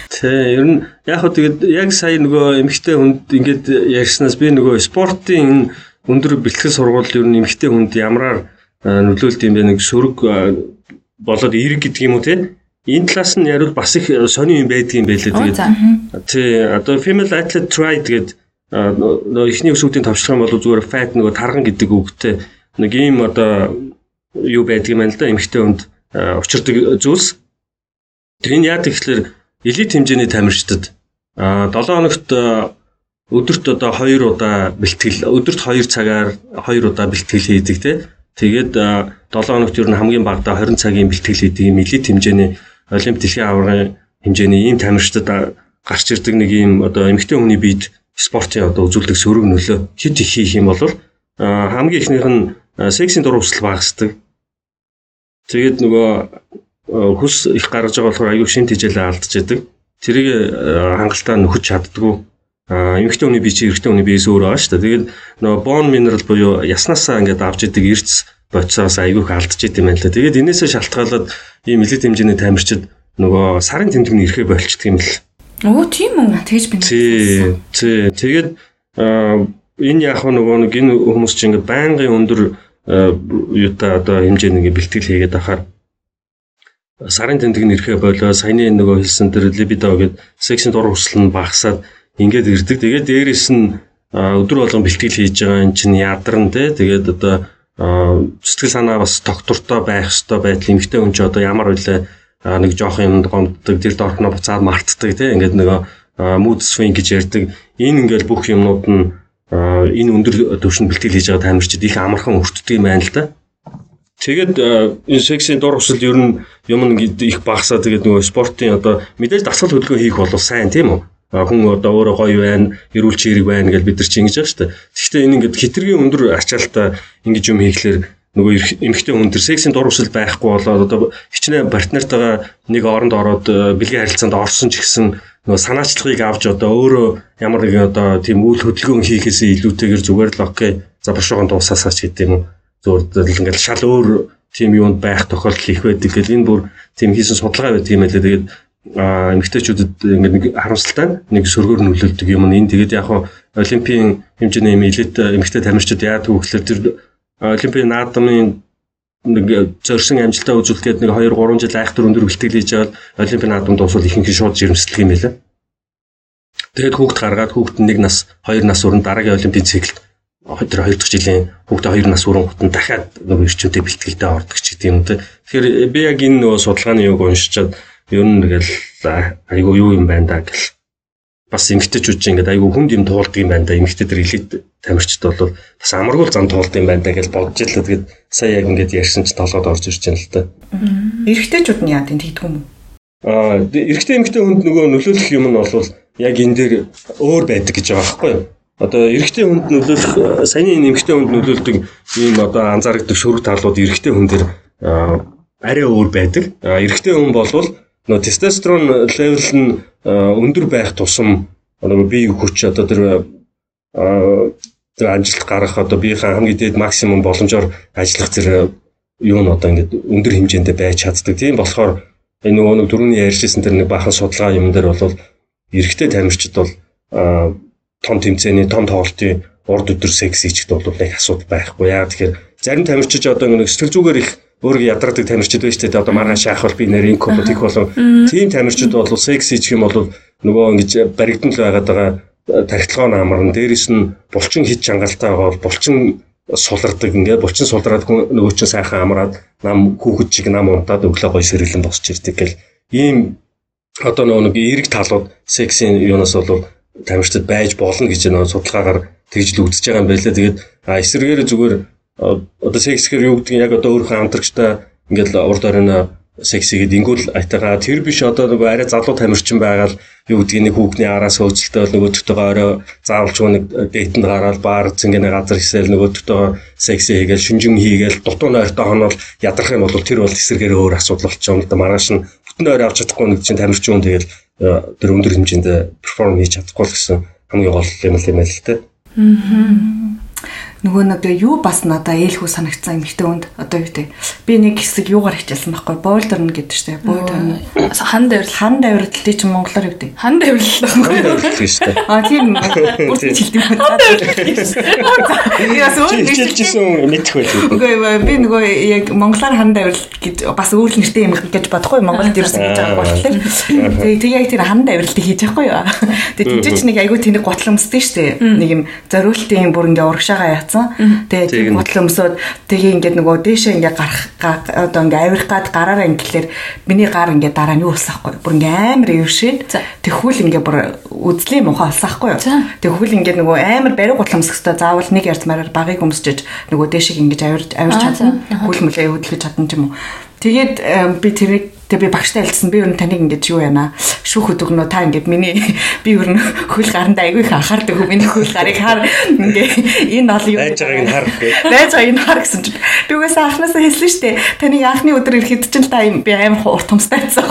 Тий ер нь яг хөө тэгээд яг сая нөгөө эмгтээ хүнд ингээд ярьснаас би нөгөө спортын өндөр бэлтгэл сургууль ер нь эмгтээ хүнд ямараар нөлөөлт юм бэ? Нэг сөрөг болоод эерэг гэдэг юм уу те энэ талаас нь яривал бас их сони юм байдгийн байлээ. Тэгээд тий одоо female athlete tried гэдэг нөө ихний өсвүүдийн товчлох юм бол зүгээр fat нөгөө тарган гэдэг үгтэй нэг ийм одоо юу байдаг юм байна л да эмэгтэй хүнд учирдаг зүйлс. Тэр энэ яа гэхэлэр элит хэмжээний тамирчдад 7 хоногт өдөрт одоо 2 удаа бэлтгэл өдөрт 2 цагаар 2 удаа бэлтгэл хийдэг те. Тэгээд 7 хоногт ер нь хамгийн багадаа 20 цагийн бэлтгэл хийдэг юм элит хэмжээний олимп дэлхийн аваргын хэмжээний ийм тамирчдад гарч ирдэг нэг ийм одоо эмэгтэй хүний биед спортын одоо үзүүлдэг сөрөг нөлөө хэд их хийх юм бол хамгийн ихнийх нь сексийн дур хүсэл багасдаг. Тэгээд нөгөө хүс их гаргаж байгаа болохоор аюу шин тижээлээ алдаж яадаг. Тэрийг хангалттай нөхөж чаддгүй. Эмэгтэй хүний бие чи эрэгтэй хүний биеэс өөр байгаа шүү дээ. Тэгээд нөгөө бон минерал буюу яснаасаа ингээд авч идэг эрдэс боцоос айгүйх алдаж идэм байна лээ. Тэгээд энээсээ шалтгаалаад ийм элит хэмжээний тамирчид нөгөө сарын тэмдэгний ирэхэ болчихдөг юм л. Оо тийм үү. Тэгж би. Тий. Тий. Тэгээд энэ яг нөгөө нэг энэ хүмүүс чинь ингээд байнгын өндөр юута одоо хэмжээний бэлтгэл хийгээд ахаар сарын тэмдэг нь ирэхэ болоо саяны нөгөө хэлсэн тэр либидо гэдэг сексийн дур хүсэл нь багасаад ингээд ирдэг. Тэгээд дээрэс нь өдөр болгон бэлтгэл хийж байгаа эн чинь ядарн те. Тэгээд одоо сэтгэл санаа бас доктортой байх ёстой байдал эмгтэй хүн ч одоо ямар үлээ нэг жоох юмд гомддог, дэл доорхноо буцаад мартдаг тийм ингээд нөгөө mood swing гэж ярьдаг. Энэ ингээл бүх юмнууд нь энэ өндөр төвшөнд бэлтгэл хийж байгаа тамирчид их амархан өртдөг юм байна л да. Тэгээд энэ сексийн дур усал ер нь юм их багасаа тэгээд нөгөө спортын одоо мэдээж дасгал хөдөлгөөн хийх бол сайн тийм үү? Хүн одоо өөрөө гоё байна, эрүүл чирэг байна гэж бид нар чи ингэж байгаа шүү дээ. Гэхдээ энэ ингээд хитргийн өндөр ачаалтаа ингэж юм хийхлээр нөгөө эмэгтэй хүн төр сексийн дур усал байхгүй болоод одоо хичнээн партнертайгаа нэг оронд ороод бэлгийн харилцаанд орсон ч гэсэн нөгөө санаачлагыг авч одоо өөрөө ямар нэгэн одоо тийм үйл хөдөлгөөн хийхээсээ илүүтэйгээр зүгээр л окей за бошоогоо дуусаасаач гэдэг юм уу зүгээр л ингээд шал өөр тийм юунд байх тохиолдол их байдаг гэл энэ бүр тийм хийсэн судалгаа байдаг юм байлаа тэгээд эмэгтэйчүүдэд ингээд нэг харамсалтай нэг сөргөөр нөлөөлдөг юм. Энэ тэгээд яг олимпийн хэмжээний элит эмэгтэй тамирчид яадаг вэ гэхээр тэр олимпийн наадмын нэг зорьсон амжилтаа үзүүлэхэд нэг 2 3 жил айхтар өндөр бэлтгэл хийж аваад олимпийн наадамд дуусвал ихэнх шууд жирэмслэх юм байлаа. Тэгээд хүүхд гаргаад хүүхд нэг нас 2 нас өрн дараагийн олимпийн циклд тэр 2 дахь жилийн хүүхдээ 2 нас өрн гутан дахиад нөгөө эрчимтэй бэлтгэлтэй ордог ч гэдэг юм те. Тэгэхээр би яг энэ нөгөө судалгааны юг уншичаад ер нь тэгэл айгу юу юм байна да гэл бас эмгтээчүүд чинь ингээд айгу хүнд юм туулдаг юм байна да эмгтээ төр элит тамирчид бол бас амаргуул зам туулдаг юм байна да гэж бодож л тэгээд сая яг ингээд ярьсан ч толгойд орж ирж байна л да. Эрэгтэйчүүд нь яа тийм тэгдэг юм уу? Аа эрэгтэй эмгтээ хүнд нөгөө нөлөөлөх юм нь бол яг энэ дээр өөр байдаг гэж байгаа байхгүй юу? Одоо эрэгтэй хүнд нөлөөлөх саяны эмгтээ хүнд нөлөөлдөг ийм одоо анзаарэгдэх шүрэг талууд эрэгтэй хүн дээр арай өөр байдаг. Эрэгтэй хүн болвол нөгөө тестостерон левел нь өндөр байх тусам нөгөө бие хүч одоо тэр тэр амжилт гарах одоо биеийн хамгийн дээд максимум боломжоор ажиллах зэрэг юу нь одоо ингээд өндөр хэмжээндээ байж чаддаг. Тийм болохоор энэ нөгөө нэг дөрөвний ярьжсэн тэр нэг баахан судалгаа юм дээр бол эрэгтэй тамирчид бол том тэмцээний том тоглолтын урд өдөр секс хийчихэд бол яг асуудал байхгүй. Яагаад тэгэхээр зарим тамирчид одоо нэг сэтгэл зүгээр их өөрийгөө ядрадаг тамирчид байж тээ. Одоо маргааш яах бол би нэр инк болоо тийх болоо тийм тамирчид бол секс хийх юм бол нөгөө ингэж баригдан л байгаад байгаа тархитлагоо намарна дээрэс нь булчин хит чангалтай байгаа бол булчин сулардаг ингээд булчин сулраад нөгөө чинь сайхан амраад нам хүүхэд чиг нам унтаад өглөө гой сэргэлэн босч ирдэг гэл. Ийм одоо нөгөө нэг эерэг талууд сексийн юунаас бол тамирчид байж болно гэж нөгөө судалгаагаар тэгж л үзэж байгаа юм байлаа тэгээд эсрэгээр зүгээр одоо секс гэхээр юу гэдгийг яг одоо өөрийнхөө амтрагчтай ингээл урд оройн секс хийгээд ингүүл айтагаа тэр биш одоо нөгөө арай залуу тамирчин байгаад юу гэдгийг нэг хүүхний араас хөөцөлтэй бол нөгөөдөгтэйгээ орой заавалж нэг дээтэнд гараад баар зингийн газар хийсэл нөгөөдөгтэйгээ секс хийгээл шүнжин хийгээл дутуу нойртой хонол ядрах юм бол тэр бол эсрэгээр өөр асуудал болчихоо юм да. Маргааш нь бүтэн ойр авч чадахгүй нэг чинь тамирчин тэгэл тэр өндөр хэмжээнд перформ хийж чадахгүй л гэсэн хамгийн гол юм л юм л тэ. Аа нөгөө нэг юу бас надаа ээлхүү санагцсан эмхтэй хүнд. Одоо юу те? Би нэг хэсэг юугаар хичээлсэн байхгүй? Бойлдерн гэдэг чинь бойлдерн хан давирал хан давирал тий чи монголоор юу гэдэг? Хан давирал байхгүй дээ. А тийм. Бүр хилдэг юм. Яас өөр хичээлжсэн мэдэх байх үгүй би нөгөө яг монголоор хан давирал гэж бас өөр нэртэй юм гэж бодохгүй. Монголд ерөөсөн гэж байгаа болохоор тэгээ тэг яг тэр хан давиралтыг хийж байхгүй юу? Тэгээ тийч нэг айгүй тэнэг готломсдээ штэ нэг юм зориултын бүр ингээ урагшаага яатсан. Тэгээ бодлоо өмсөд тэгээ ингээд нөгөө дээшээ ингээд гарах одоо ингээд авирах гад гараараа ингээхээр миний гар ингээд дараа нь юу болсаахгүй. Бүр ингээд амар өвшээд тэгхүүл ингээд бүр үзлийн муха болсаахгүй. Тэгхүүл ингээд нөгөө амар бариг гутлаа өмсөх хэвээр заавал нэг ярцмаараар багыг өмсчиж нөгөө дээшээ ингээд авирж авирч чадна. Хүл мүлээ хөдөлгөж чадна ч юм уу. Тэгээд би тэрийг Тэгээ би багштай хэлсэн би ер нь таныг ингэж юу яана шүүх өдөгнөө та ингэж миний би ер нь хөл гаранда айгүй их анхаардаг хөө миний хөл гарыг хаар ингээ энэ ол юу байж байгааг нь хар гэх. Байж байгааг нь хар гэсэн чинь би угаасаа анханасаа хэлсэн шүү дээ. Таныг анхны өдөр ирэхэд чинь та би амар урт томстай байсан.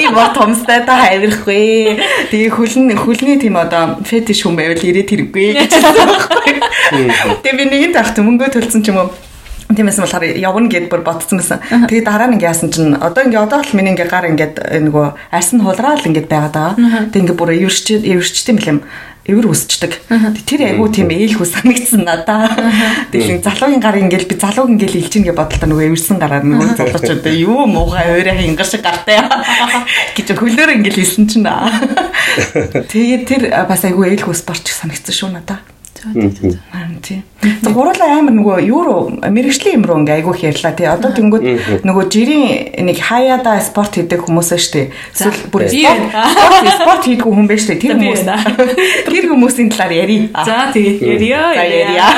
Ийм урт томстай та хайрахгүй. Тэгээ хөлн хөлний тийм одоо фетиш хүн байвал ирээд хэрэггүй гэж хэлсэн. Тэгээ би нэгэн тахт мөнгө төлсөн ч юм уу Тиймээс болохоор явна гэд бүр ботцсон байсан. Тэгээ дараа нь ингээ яасан чинь одоо ингээ одоо л миний ингээ гар ингээ нөгөө арс нь хулраал ингээ байгаад байгаа. Тэг ингээ бүр эвэрч эвэрчтэй юм эвэр үсчдэг. Тэр айгу тийм ээлхүү санагдсан надаа. Тэгэл залуугийн гар ингээл би залууг ингээл илж ийн гэж бодлоо нөгөө эвэрсэн гараар нөгөө залуучууд юу муухай өөрөө хингар шиг гартай гэж хөлөөр ингээл хэлсэн чинь. Тэгээд тэр бас айгу ээлхүү спортч санагдсан шүү надаа. Тийм. За гурлаа амар нөгөө юу руу мэрэгжлийн юм руу ингээ айгүйх ярьлаа тий. Одоо тэнгууд нөгөө жирийн нэг хаяада спорт хийдэг хүмүүс ээ штэ. Эсвэл бүр спорт спорт хийдэг хүн байж штэ. Тэр хүмүүс. Тэр хүмүүсийн талаар ярий. За тэгээд ярья. Ярья.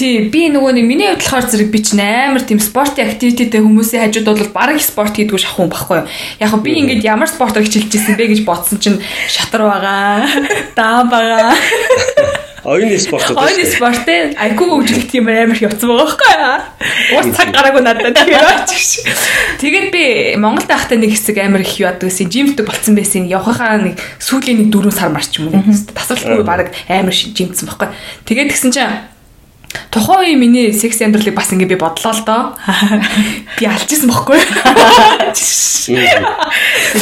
Тий, би нөгөө нэг миний хувьд болохоор зэрэг би ч амар тийм спортын активититэй хүмүүсийн хажууд бол баг спорт хийдгүү шахах юм баггүй юу. Яг би ингээд ямар спортоор хичээлж ирсэн бэ гэж бодсон чинь шатар байгаа, даам байгаа. Оюуны спорт үү? Ойны спорт ээ айгүй хөгжлөх тийм амар явцсан байгаа байхгүй юу? Уус цаг гараагүй надад тийм. Тэгээд би Монголд байхдаа нэг хэсэг амар их яадаг гэсэн жимтэй болцсон байсан. Явхахаа нэг сүүлийн нэг 4 сар марч юм уу. Тасралтгүй баг амар жимтсэн байхгүй. Тэгээд тэгсэн чинь Тухайн үе миний секс амьдралыг бас ингэ би бодлоо л доо. Би алжсэн бохгүй.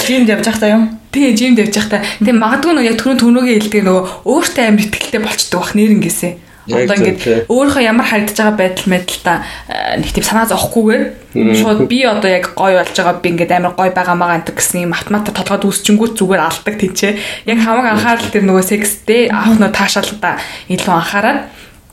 Жимд явж байхдаа юу? Тэгээ жимд явж байхдаа тэгээ магадгүй нөгөө яг түрүүн түрүүгээ хэлдэг нөгөө өөртөө амар ихтэй болчдөг бах нэрнгээсээ. Одоо ингээд өөрийнхөө ямар харагдаж байгаа байдал мэдэлта нэг тийм санаа зовхгүйгээр шууд би одоо яг гой болж байгаа би ингээд амар гой байгаа маа гэдэг гэсэн юм автомат толгойд үсчингүүт зүгээр алдаг тийчээ. Яг хамаг анхаарал тэр нөгөө секстэй авах нөө таашаалдаа илүү анхаарал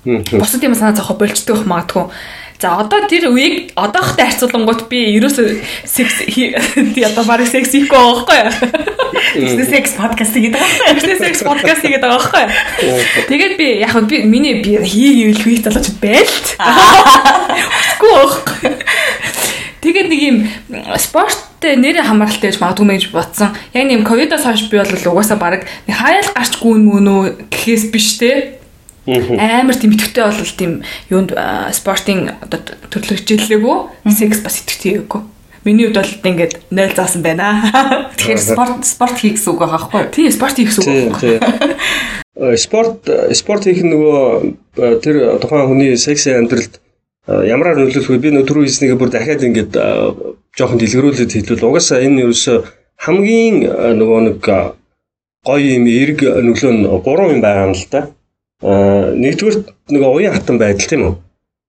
Бусад юм санаа зовхо болчдөг магадгүй. За одоо тэр үеийг одоохтой харьцуулангууд би ерөөсөө секс тий одоо барыг секс хийхгүй байхгүй юу? Секс подкаст гэдэг байгаа. Бизнес секс подкаст гэдэг байгаа байхгүй юу? Тэгээд би яг би миний би хийгээвэл хийх залууч байлт. Үгүй байхгүй. Тэгээд нэг юм спорттэй нэрээ хамааралтай гэж магадгүй мэж бодсон. Яг нэм ковидоос хойш би бол угаасаа баг нэг хаяал гарч гүн мөн үү гэхээс биш те Амар тийм итгэвтэй бол тийм юунд спортын одоо төрлөг хичээллээгүй секс бас итгэвтэй өгөө. Миний хувьд бол ингээд 0 заасан байна. Тэгэхээр спорт спорт хийх гэсэн үг байгаа байхгүй юу? Тийм спорт хийх гэсэн үг. Спорт спорт хийх нөгөө тэр тухайн хүний секси амьдралд ямараар нөлөөлөх вэ? Би нөгөө хийснийг бүр дахиад ингээд жоохон дэлгэрүүлээд хэлвэл угаасаа энэ ерөөсө хамгийн нөгөө нэг гоё юм эрг нөлөө нь гурван юм байгаа юм л да. Аа нэгдүгээр нөгөө уян хатан байдал тийм үү?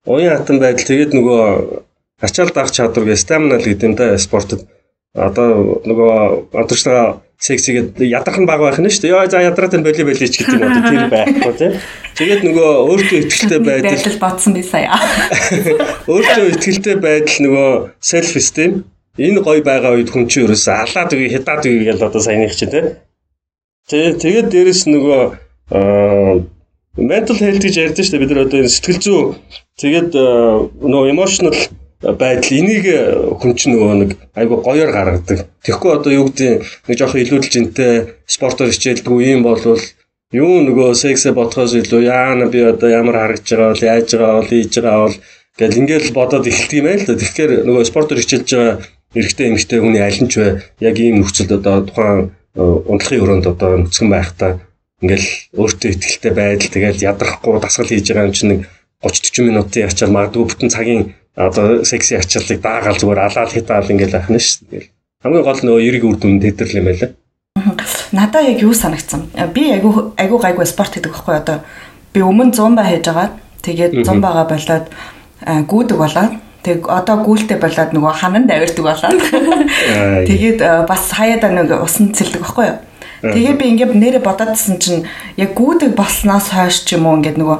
Уян хатан байдал тэгээд нөгөө ачаал даах чадвар гэ стамина л гэдэг юм да спортод. Одоо нөгөө одоочтойгоо сексигээд ядарх нь баг байх нь шүү дээ. Яа за ядраад энэ боли боли ч гэдэг юм одоо тэр байхгүй тийм. Тэгээд нөгөө өөртөө ихтэй байдал байдал бодсон би сая. Өөртөө ихтэй байдал нөгөө self esteem энэ гой байгаа үед хүн чинь ерөөсөө алаад үгүй хядаад үгүй гэж одоо саяных чинь тийм. Тэгээд дээрэс нөгөө аа mental health гэж ярьдэн шүү дээ бид нар одоо энэ сэтгэл зүй тэгээд э, нөгөө emotional байдал энийг э, хүн чинь нөгөө нэг айгу гоёор гаргадаг. Тэгэхгүй одоо юу гэдэг нэг жоохон илүүдэл жинтэй спортоор хичээлдэггүй юм болвол юу нөгөө сексээ бодхоос илүү яана би одоо ямар харагдж байгаа бол яаж байгаа бол хийж байгаа бол гэл ингээл бодоод эхэлдэг юм байл та. Тэгэхээр нөгөө спортоор хичээлж байгаа эрэгтэй эмэгтэй хүний аль нь ч вэ яг ийм нөхцөлд одоо тухайн э, унтлахын өрөөнд одоо нүцгэн байхдаа ингээл өөртөө ихтэй байдал тэгэл ядрахгүй дасгал хийж байгаа юм чинь нэг 30 40 минутын ячаал магадгүй бүтэн цагийн одоо секси ачааллыг даагаал зүгээр алаал хитаал ингээл ахна ш. Тэгэл хамгийн гол нөгөө эриг үр дүн тэтэрл юм байлаа. Надаа яг юу санагдсан. Би айгу айгу гайгүй спорт хийдэг байхгүй одоо би өмнө 100 ба хийж байгаа. Тэгээд 100 бага болоод гүйдэг болоод Тэг одоо гүйлтэй болоод нөгөө хананд авирдаг болоод тэгээд бас хаяада нэг усан цэлдэг байхгүй юу? Тэгээ би ингээд нэрэ бодоодсэн чинь яг гүдэг болсноос хойш ч юм уу ингээд нөгөө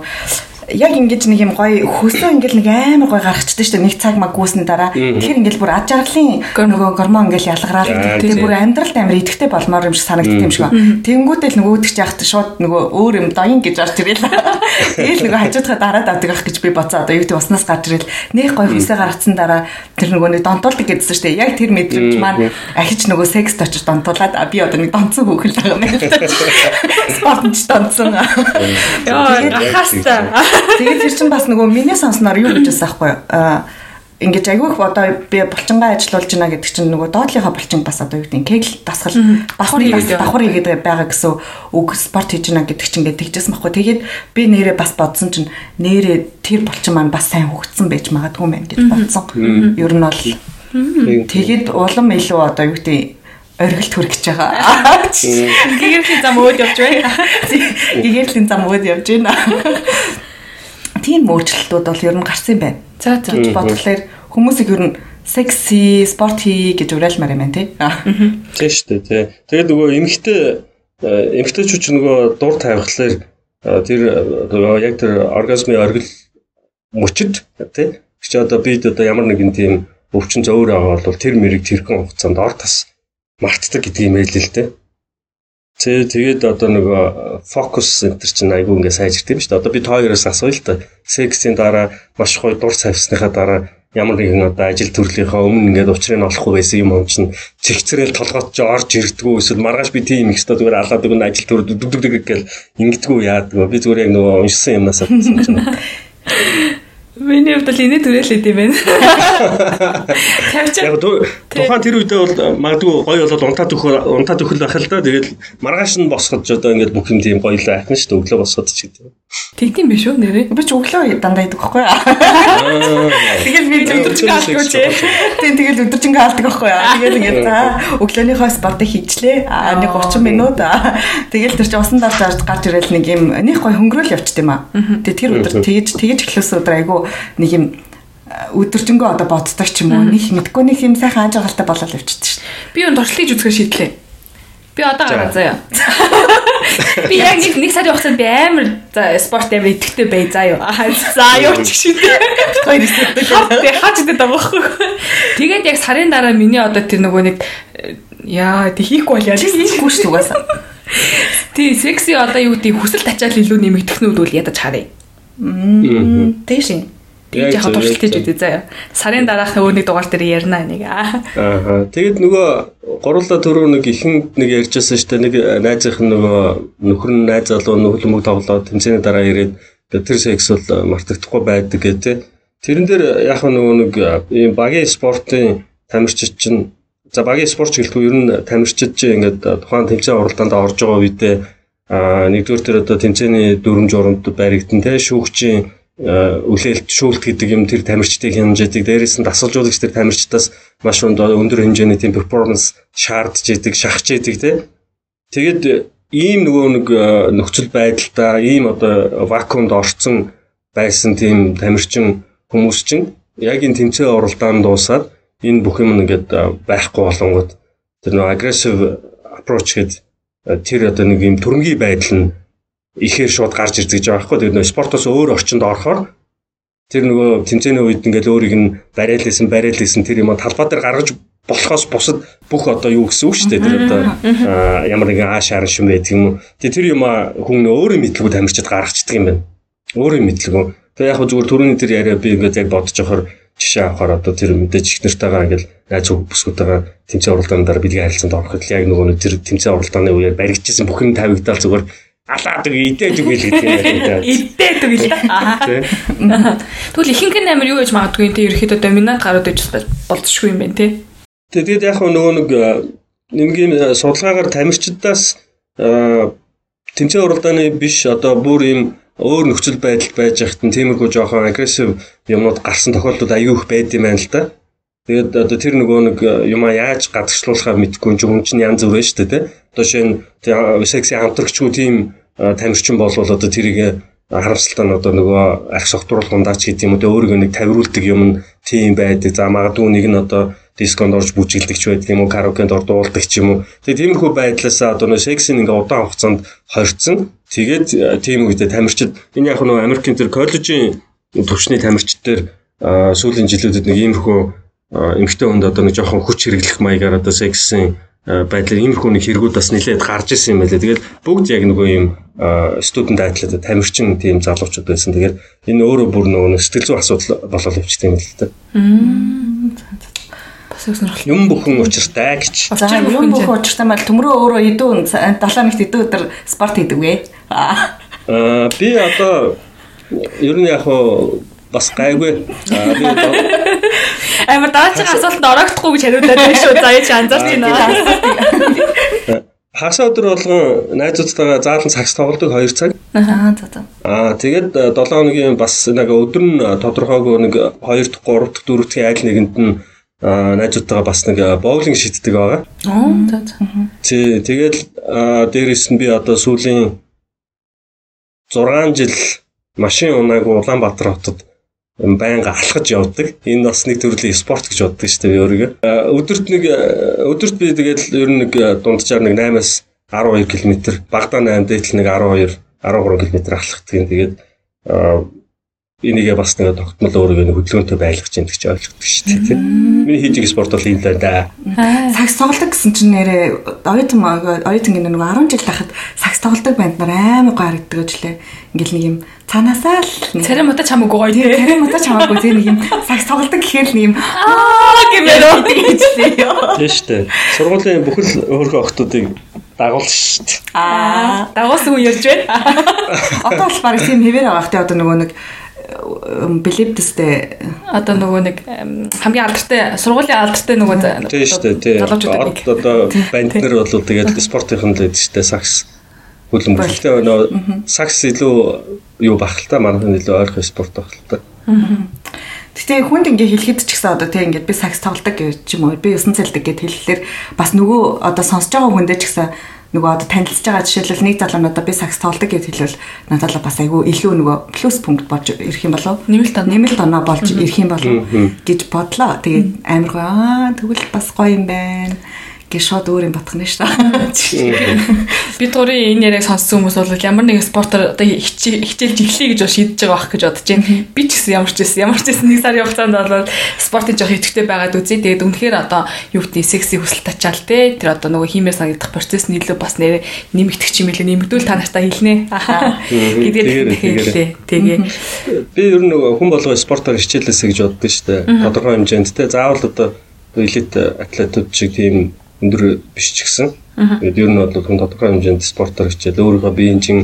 яг ингэж нэг юм гоё хөсөө ингээл нэг амар гоё гарчдаг шүү дээ. Нэг цаг маг гүйсний дараа. Тэгэхээр ингээл бүр аж аргалын нөгөө гормон ингээл ялгараад тэгээ бүр амьдралд амар идэвхтэй болмоор юм шиг санагддаг юм шиг байна. Тэнгүүтэл нөгөө өдөгч яхад шууд нөгөө өөр юм доин гэж орж ирэл. Тэгээл нөгөө хажуудаа дараад авдаг ах гэж би боцоо. Одоо юу гэдэг уснаас гарч ирэл. Нэх гоё хөсөө гаргацсан дараа тэр нөгөө нэг донтуулдаг гэдсэн шүү дээ. Яг тэр мэдрэмж маань ахиж нөгөө секст очиж донтуулаад би одоо нэг донцсон хөөхөл байгаа юм байна. Спортч донцсон. Яа, ахаастай. Тэгээд тэр чинь бас нөгөө миний сонсноор юу гэж байсан аахгүй юу? Ингэж айгүйх одоо би булчингаа ажиллуулж байна гэдэг чинь нөгөө доотлынхаа булчин бас одоо юу гэдэг кегл дасгал давхар давхар хийгээд байгаа гэсэн үг спорт хийж байна гэдэг чинь ингээд тэгжсэн байхгүй. Тэгээд би нэрээ бас бодсон чинь нэрээ тэр булчин маань бас сайн хөгцсөн байж магадгүй мэн гэж бодсон. Ер нь бол тэгээд улам илүү одоо юу гэдэг оргилт хүрэж байгаа. Гэгэрлийн зам өөд явж байна. Гэгэрлийн зам өөд явж байна тийм өөрчлөлтүүд бол ер нь гарсан юм байна. За за бодлоор хүмүүсийг ер нь секси спорт хий гэж уриалмаар юм байна тий. Тийм шүү дээ тий. Тэгээд нөгөө эмгтэй эмгтэйчүүд ч нөгөө дур тавихлаар тэр яг тэр оргазмын оргил мөчөд тий чи одоо бид одоо ямар нэгэн тийм өвчин зөөр байгаа бол тэр мэрэг тэрхэн хугацаанд ор тас мартдаг гэдгийг мэйлээ л дээ. Тэ тэгээд одоо нөгөө фокус центр чинь айгүй ингээ сайжирт юм шүү дээ. Одоо би тооёроос асууя л та. Сексийн дараа маш гоё дур цавсныхаа дараа ямар нэгэн одоо ажил төрлийнхаа өмнө ингээд учрыг олохгүй байсан юм чинь цэгцрэл толгойд ч орж ирдгүү эсвэл маргааш би тийм их өстө зүгээр алаад өгнө ажил төр дүг дүг гэл ингэдэггүй яадгүй би зүгээр яг нөгөө уншсан юмнаас авсан чинь Миний хувьд л инээ түрээлээд юм байна. Тавьчих. Яг тухайн тэр үедээ бол магадгүй гоё болоод унтаад өгөх унтаад өгөх байх л да. Тэгээд маргааш нь босгож одоо ингээд бүх юм тийм гоё л айхна шүү дээ. Өглөө босгоод ч гэдэг. Тэгдэм биш үү нэрээ? Би ч өглөө дандаа идэг байхгүй юу? Тэгэл би өдөржингөө алдгүй чи. Тийм тэгэл өдөржингөө алдаг байхгүй юу? Тэгэл ингээд за өглөөнийхөө спортыг хийчлээ. Аа нэг 30 минут. Тэгэл тэр чинь усан дарж гарч ирэл нэг юм нэг гоё хөнгөрөөл явчт юм аа. Тэгээ тэр өдөр тэгж тэгж эхлүүлсэн өдөр айгу нэг юм өдөржингөө одоо боддог ч юм уу нэг мэдгүй нэг юм сайхан анжаагалтай болол явчихсан шүү дээ. Би энэ туршлагыг үзэхээр шийдлээ. Би одоо гараа заяа. Би яг нэг нэг сарын хугацаанд би амар спорт амар идэвхтэй бай заяа. За юу ч шийдээ. Хоёр эсвэл би хаач идэх таахгүй. Тэгээд яг сарын дараа миний одоо тэр нөгөө нэг яа тэг хийхгүй бол яа хийхгүй шүү угаасаа. Тий секси одоо юу гэдэг хүсэл тачаал илүү нэмэгдэх нь үл ядаж харъя. Тэг шин. Тэгж яхад туршилт хийж үдээ заяа. Сарын дараах өөр нэг дугаар дээр ярина нэг. Аа. Тэгэд нөгөө гурлаа төрөө нэг ихэнд нэг ярьжсэн шүү дээ. Нэг найзынх нь нөгөө нөхөр нь найз залуу нөхөлмөг тоглоод тэмцээний дараа ирээд тэр секс бол мартагдахгүй байдаг гэдэг. Тэрэн дээр яг нөгөө нэг ийм багийн спортын тамирчид чинь за багийн спорт гэлтгүй ер нь тамирчид чинь ингээд тухайн тэмцээн уралдаанд орж байгаа үедээ а нэгдүгээр тэр одоо тэмцээний дүрм журамд баригдан те шүүгчийн үлээлт шүүлт гэдэг юм тэр тамирчдын хэмжээдэг дээрээс нь дасгалжуулагч тэр тамирчдаас маш өндөр хэмжээний тийм перформанс шаардж идэг шахаж идэг те. Тэгэд ийм нөгөө нэг нөхцөл байдалтай ийм одоо вакуумд орцсон байсан тийм тамирчин хүмүүс чинь яг энэ тэмцээн уралдаанд дуусаад энэ бүх юм ингээд байхгүй болонгод тэр нөгөө aggressive approach гэдэг тэр одоо нэг юм төрөнгийн байдал нь ихээр шууд гарч ирдэг гэж байгаа байхгүй. Тэгээд нөө спортоос өөр орчинд орохоор тэр нөгөө тэмцээний үед ингээл өөрийг нь бариалсэн бариалсэн тэр юм талбай дээр гаргаж болохоос бусад бүх одоо юу гэсэн үг шүү дээ. Тэр одоо ямар нэгэн аа шаарн шим байдаг юм уу. Тэгээ тэр юм хүн өөрөө мэдлгүй тамирчид гаргацдаг юм байна. Өөрөө мэдлгүй. Тэгээ яг зүгээр түрүүний тэр яриа би ингээд яг бодож авахаар жишээ авахаар одоо тэр мэдээж их нартайгаа ингээл найз бүсгүүтэйгээ тэмцээн уралдаанаар бэлгийн харилцаанд ороход яг нөгөө тэр тэмцээн уралдааны үеэр баригдчихсан бүх юм тавигдаал зүгээр алаад үг идээд үг л гэдэг юм. Идээд үг л. Тэгвэл ихэнх нь амир юу гэж магадгүй те ерөөхдөө доминант гарууд гэж болцсохгүй юм байна те. Тэгээд яг нөгөө нэг нэмгийн судалгаагаар тамирчдаас тэмцээн уралдааны биш одоо бүр юм өөр нөхцөл байдал байж хат нь тиймэрхүү жоохон агрессив юмнууд гарсан тохиолдол аюу их байд юм байна л да. Тэгээд одоо тэр нөгөө нэг юмаа яаж гадагшлуулахаа мэдгүй юм чинь янз бүр шүү дээ тий. Одоо шинэ секси хамтрагчгүй тийм тамирчин болвол одоо тэрийг харамсалтай нь одоо нөгөө арх согтруулах ундаач гэдэг юм уу өөрийгөө нэг тавируулдаг юм тийм байдаг. За магадгүй нэг нь одоо дисконд орж бүжиглдэг ч байдаг юм уу караокенд ордуулдаг ч юм уу. Тэгээ тиймэрхүү байдлаас одоо нөө сексийн ингээ удаан хугацаанд хоригдсон. Тэгээд тийм үедээ тамирчид энэ яг нөө Америкийн тэр коллежийн төвчний тамирчид дээр сүүлийн жилүүдэд нэг иймэрхүү эмгтэй хүнд одоо нэг жоохон хүч хэрэглэх маягаар одоо сексийн байдлаар иймэрхүү нэг хэрэгүүд бас нэлээд гарч исэн юм байлаа. Тэгээд бүгд яг нөгөө юм студент айтлаад тамирчин тийм залуучууд байсан. Тэгээд энэ өөрөө бүр нөгөө сэтгэл зүйн асуудал болоод явчихсан юм л та. Бас их сонирхолтой. Юм бүхэн учиртай гэж. За юм бүхэн учиртай мал төмрөө өөрөө идүүн 7 нэгт идүү өдөр спорт хийдэг вэ? Аа би одоо ер нь яг хуу бас гайгүй. Амар даачийн асуултанд орохдохгүй гэж хариулаад байна шүү. За яж анзаарч байна. Хагас өдөр болгон найзуудтайгаа заалан цагс тоглодог 2 цаг. Аа за за. Аа тэгээд 7 хоногийн бас нэг өдөр нь тодорхойгүй нэг 2 дахь 3 дахь 4 дахь айл нэгэнд нь найзуудтайгаа бас нэг боулинг шийддэг байгаа. Аа за за. Тий, тэгэл дээрэс нь би одоо сүүлийн 6 жил машин унаагүй Улаанбаатар хотод байнга алхаж явдаг. Энэ бас нэг төрлийн спорт гэж боддог шүү дээ өөрийгөө. Өдөрт нэг өдөрт би тэгээд ер нь нэг дунджаар нэг 8-аас 12 км, багадаа 8 дээтэл нэг 12 13 км алхахдаг. Тэгээд энийгээ бас нэг тогтмол өөрийгөө нэг хөдөлгөөнтэй байлгах гэж ойлгодог шүү дээ тийм. Миний хийж байгаа спорт бол ийм л байна да. Сакс тоглодог гэсэн чинь нэрээ оюутан оюутан гэнэ нэг 10 жил тахад сакс тоглодог банд нар амар гоё харагддаг ажлаа. Ингээл нэг юм цаанаасаа л царим удаа чамаагүй гоё тийм. Царим удаа чамаагүй тийм нэг юм сакс тоглодог гэхээр нэг юм аа гэмээр ажлаа. Тийм шүү дээ. Сургуулийн бүхэл өөрхөн охтуудыг дагуул шүү дээ. Аа дагуулсан хүн ярьж байна. Одоо бол баг тийм хэвээр байгаа хэ одоо нөгөө нэг билибдэстэй одоо нөгөө нэг хамгийн алдартай сургуулийн алдартай нөгөө тийм шүү дээ тийм одоо банд нар бол тэгээд спортынхан л байдаг шүү дээ сакс хөлн бүлтэй байна сакс илүү юу бах л та манайх нь илүү ойрхон спорт бах л та. Гэтэ хүнд ингээ хэлэхэд ч гэсэн одоо тийм ингээд би сакс тоглодог гэж юм уу? Би 9 цэлдэг гэд хэлэхлээр бас нөгөө одоо сонсож байгаа хүндээ ч гэсэн нөгөө одоо танилцж байгаа жишээлбэл нэг залуунуудаа би сакс тоглодог гэж хэлвэл надад л бас айгүй илүү нөгөө плюс пункт болж ирэх юм болов нэмэлт оноо. Нэмэлт оноо болж ирэх юм болов гэж бодлоо. Тэгээд амар гоё аа тэгвэл бас гоё юм байна гэж шууд өөр юм батах нь шүү дээ. Би турын энэ яриаг сонссон хүмүүс бол ямар нэгэн спортоор одоо хичээлж эхлэе гэж шийдэж байгаа байх гэж бодож байна. Би ч гэсэн ямар ч гэсэн ямар ч гэсэн нэг сарын хугацаанд бол спортын жоох идэвхтэй байгаад үзье. Тэгээд үнэхээр одоо юу гэдэг секси хүсэл тачаал те. Тэр одоо нөгөө хиймээр санагдах процесс нь илүү бас нэр нэмэгдэх юм билээ. Нэмэгдүүл та нартай хэлнэ. Тэгээд хэлээ. Тэгээ. Би ер нь хүн болгоо спортоор хичээлээсэ гэж боддог шүү дээ. Тодорхой хэмжээнд те. Заавал одоо элит атлетууд шиг тийм өндөр биш ч гэсэн. Тэгээд ер нь бол хүн тодорхой хэмжээнд спортоор хичээл өөрийнхөө биеийн чин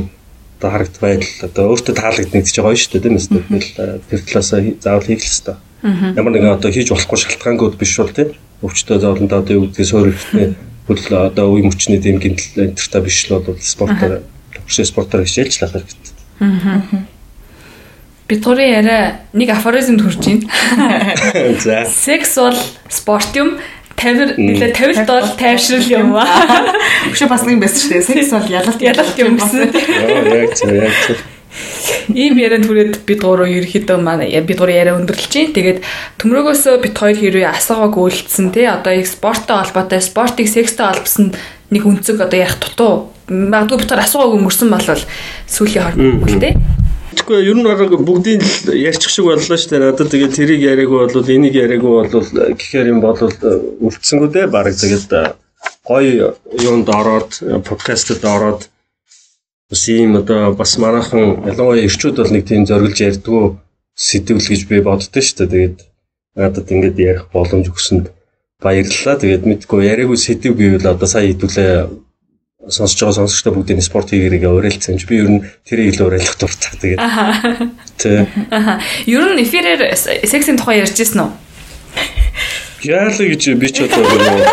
одоо харагд байдал одоо өөртөө таалагддаг ч гоё шүү дээ тийм ээ. Тэгэл тэр талаасаа заавал хийх л хэвээр. Ямар нэгэн одоо хийж болохгүй шалтгаангууд биш бол тийм. Өвчтөө заавалдаа одоо юу гэдгийг суурилтны хөл одоо үе мөчний тийм гинтл энтерта биш л бол спортоор төгсөө спортоор хичээлж лах хэрэгтэй. Аа. Битгуурын яриа нэг афоризмд хүрч байна. За. Секс бол спорт юм, Тавир нэлээ тавилт бол тайвшрал юм аа. Өшөө бас нэг байсан шүү дээ. Секс бол ялалт ялалт юм гэсэн. Яг зөв яг зөв. Ийм ярианд хүрээд бид гурав ерөөхдөө манай бид гурав яриа өндөрлөж чинь. Тэгээд төмрөгөөс бид хоёр хэрвээ асуугааг үйлдэлсэн тий одоо их спорттой холбоотой спортыг секстэй холбосон нэг үнцэг одоо ярих дутуу магадгүй бид хоёр асуугааг өнгөрсөн бол сүүлийн хорд үлдээ. Тэгэхгүй ер нь баг бүгдийн л ярьчих шиг боллоо шүү дээ. Одоо тэгээд тэрийг яриаггүй бол энийг яриаггүй бол гэхээр юм бол үлдсэнгүү дээ. Бараг тэгээд гоё юунд ороод подкастт ороод бас ийм одоо бас манайхан ялангуяа ирчүүд бол нэг тийм зориулж ярьдгүү сэтгэл гэж би боддоо шүү дээ. Тэгээд надад ингээд ярих боломж өгсөнд баярлалаа. Тэгээд мэдгүй яриаггүй сэдв гэвэл одоо сая хэдүүлээ сонсож байгаа сонсогчдоо бүгдийн спорт хийгэрийг уриалцсан юм чи би ер нь тэрийг л уриалах дуртай тэгээд тий ер нь эфирээр сексийн тухай ярьж ирсэн үү Яалаа гэж би ч одоо нөгөө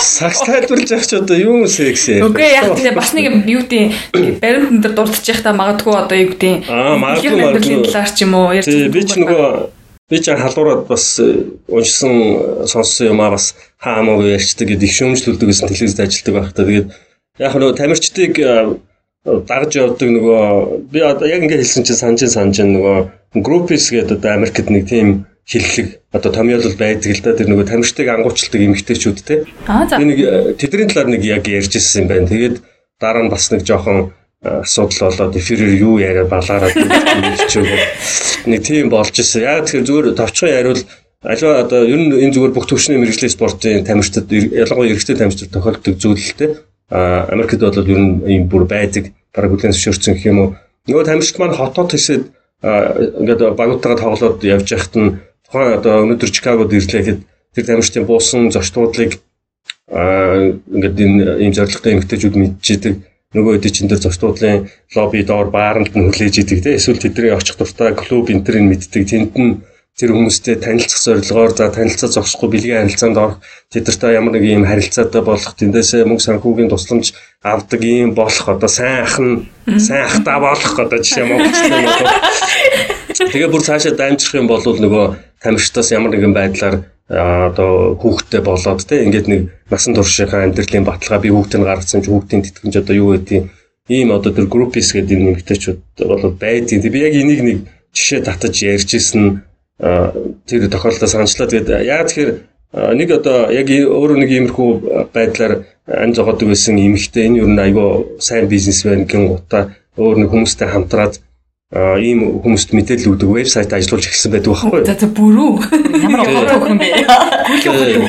сакс тайлбарлаж явах ч одоо юу секс яа. Үгүй яг тийм бас нэг юу тийм баримт хүн дээр дурдчих та магадгүй одоо юу гэдэг. Аа магадгүй талаар ч юм уу ярьж. Би ч нөгөө би ч халуураад бас э, уншсан сонссон юм а бас хаамаагүй ярьцдаг гэдэг их шөмжлүүлдэг гэсэн телевизэд ажилладаг байх та. Тэгээд яг нөгөө тамирчдыг э, дагж явдаг нөгөө би одоо яг ингэ хэлсэн чинь санжин санжин нөгөө группис гэдэг одоо Америкт нэг тийм хэллэг одоо томьёолол байдаг л да тэр нөгөө тамирчдыг ангуучилдаг эмэгтэйчүүд те. Би нэг э, тэдний талаар нэг яг ярьж ирсэн юм байна. Тэгээд дараа нь бас нэг жоохон асуудал болоод эфирээр юу яриа балаараад хэлчихв. Нэг тийм болж ирсэн. Яг тэгэхээр зүгээр товчхон яриул аливаа одоо ер нь энэ зүгээр бүх төвчний мэрэгжлийн спортын тамирчдад ялангуяа эрэгтэй тамирчдад тохиолддог зүйлтэй. А Америкт бол ер нь ийм бүр байдаг. Бараг бүлээн зөвшөөрсөн гэх юм уу. Нөгөө тамирчид маань хотод хэсэд ингээд багуудтайгаа тоглоод явж байхад нь тухайн одоо өнөөдөр Чикагод ирлээ гэхэд тэр тамирчдын буусан зочдуудлыг а ингээд энэ ийм зоригтой эмгтээчүүд мэдчихэдэг нөгөө хэд чинь тэр зочдуудлын лобби доор бааранд нь хүлээж идэг те. Эсвэл тэдний очих дуртай клуб энтерийг мэддэг. Тэнд нь тэр хүмүүстэй танилцах зорилгоор за танилцаа зогсохгүй бэлгийн харилцаанд орох тэдэртэй ямар нэг юм харилцаатай болох тэндээсээ мөнгө санхүүгийн тусламж авдаг юм болох одоо сайн ах нь сайн ахтаа болох одоо жишээ монголчлон тэгээ бүр цаашаа дамжих юм бол нөгөө тамирчтаас ямар нэгэн байдлаар одоо хүүхдтэй болоод те ингээд нэг насан туршийнхаа амьдралын баталгаа би хүүхдийг гаргасан чи хүүхдийн тэтгэмж одоо юу гэдэг ийм одоо тэр группис гэдэг энэ нэмэгтэйчүүд болоод байдیں۔ Би яг энийг нэг жишээ татаж ярьж исэн тэр тохиолдол санчлаа. Тэгээд яа тэгэхээр нэг одоо яг өөрөө нэг иймэрхүү байдлаар ань зогоодог байсан эмэгтэй энэ юу н айгүй сайн бизнесмен гин гутаа өөр нэг хүмүүстэй хамтраад ийм хүмүүст мэдээлэл өгдөг вебсайт ажиллуулж эхэлсэн байдаг байхгүй юу? За за бүрүү. Ямар гол хөхөн бэ?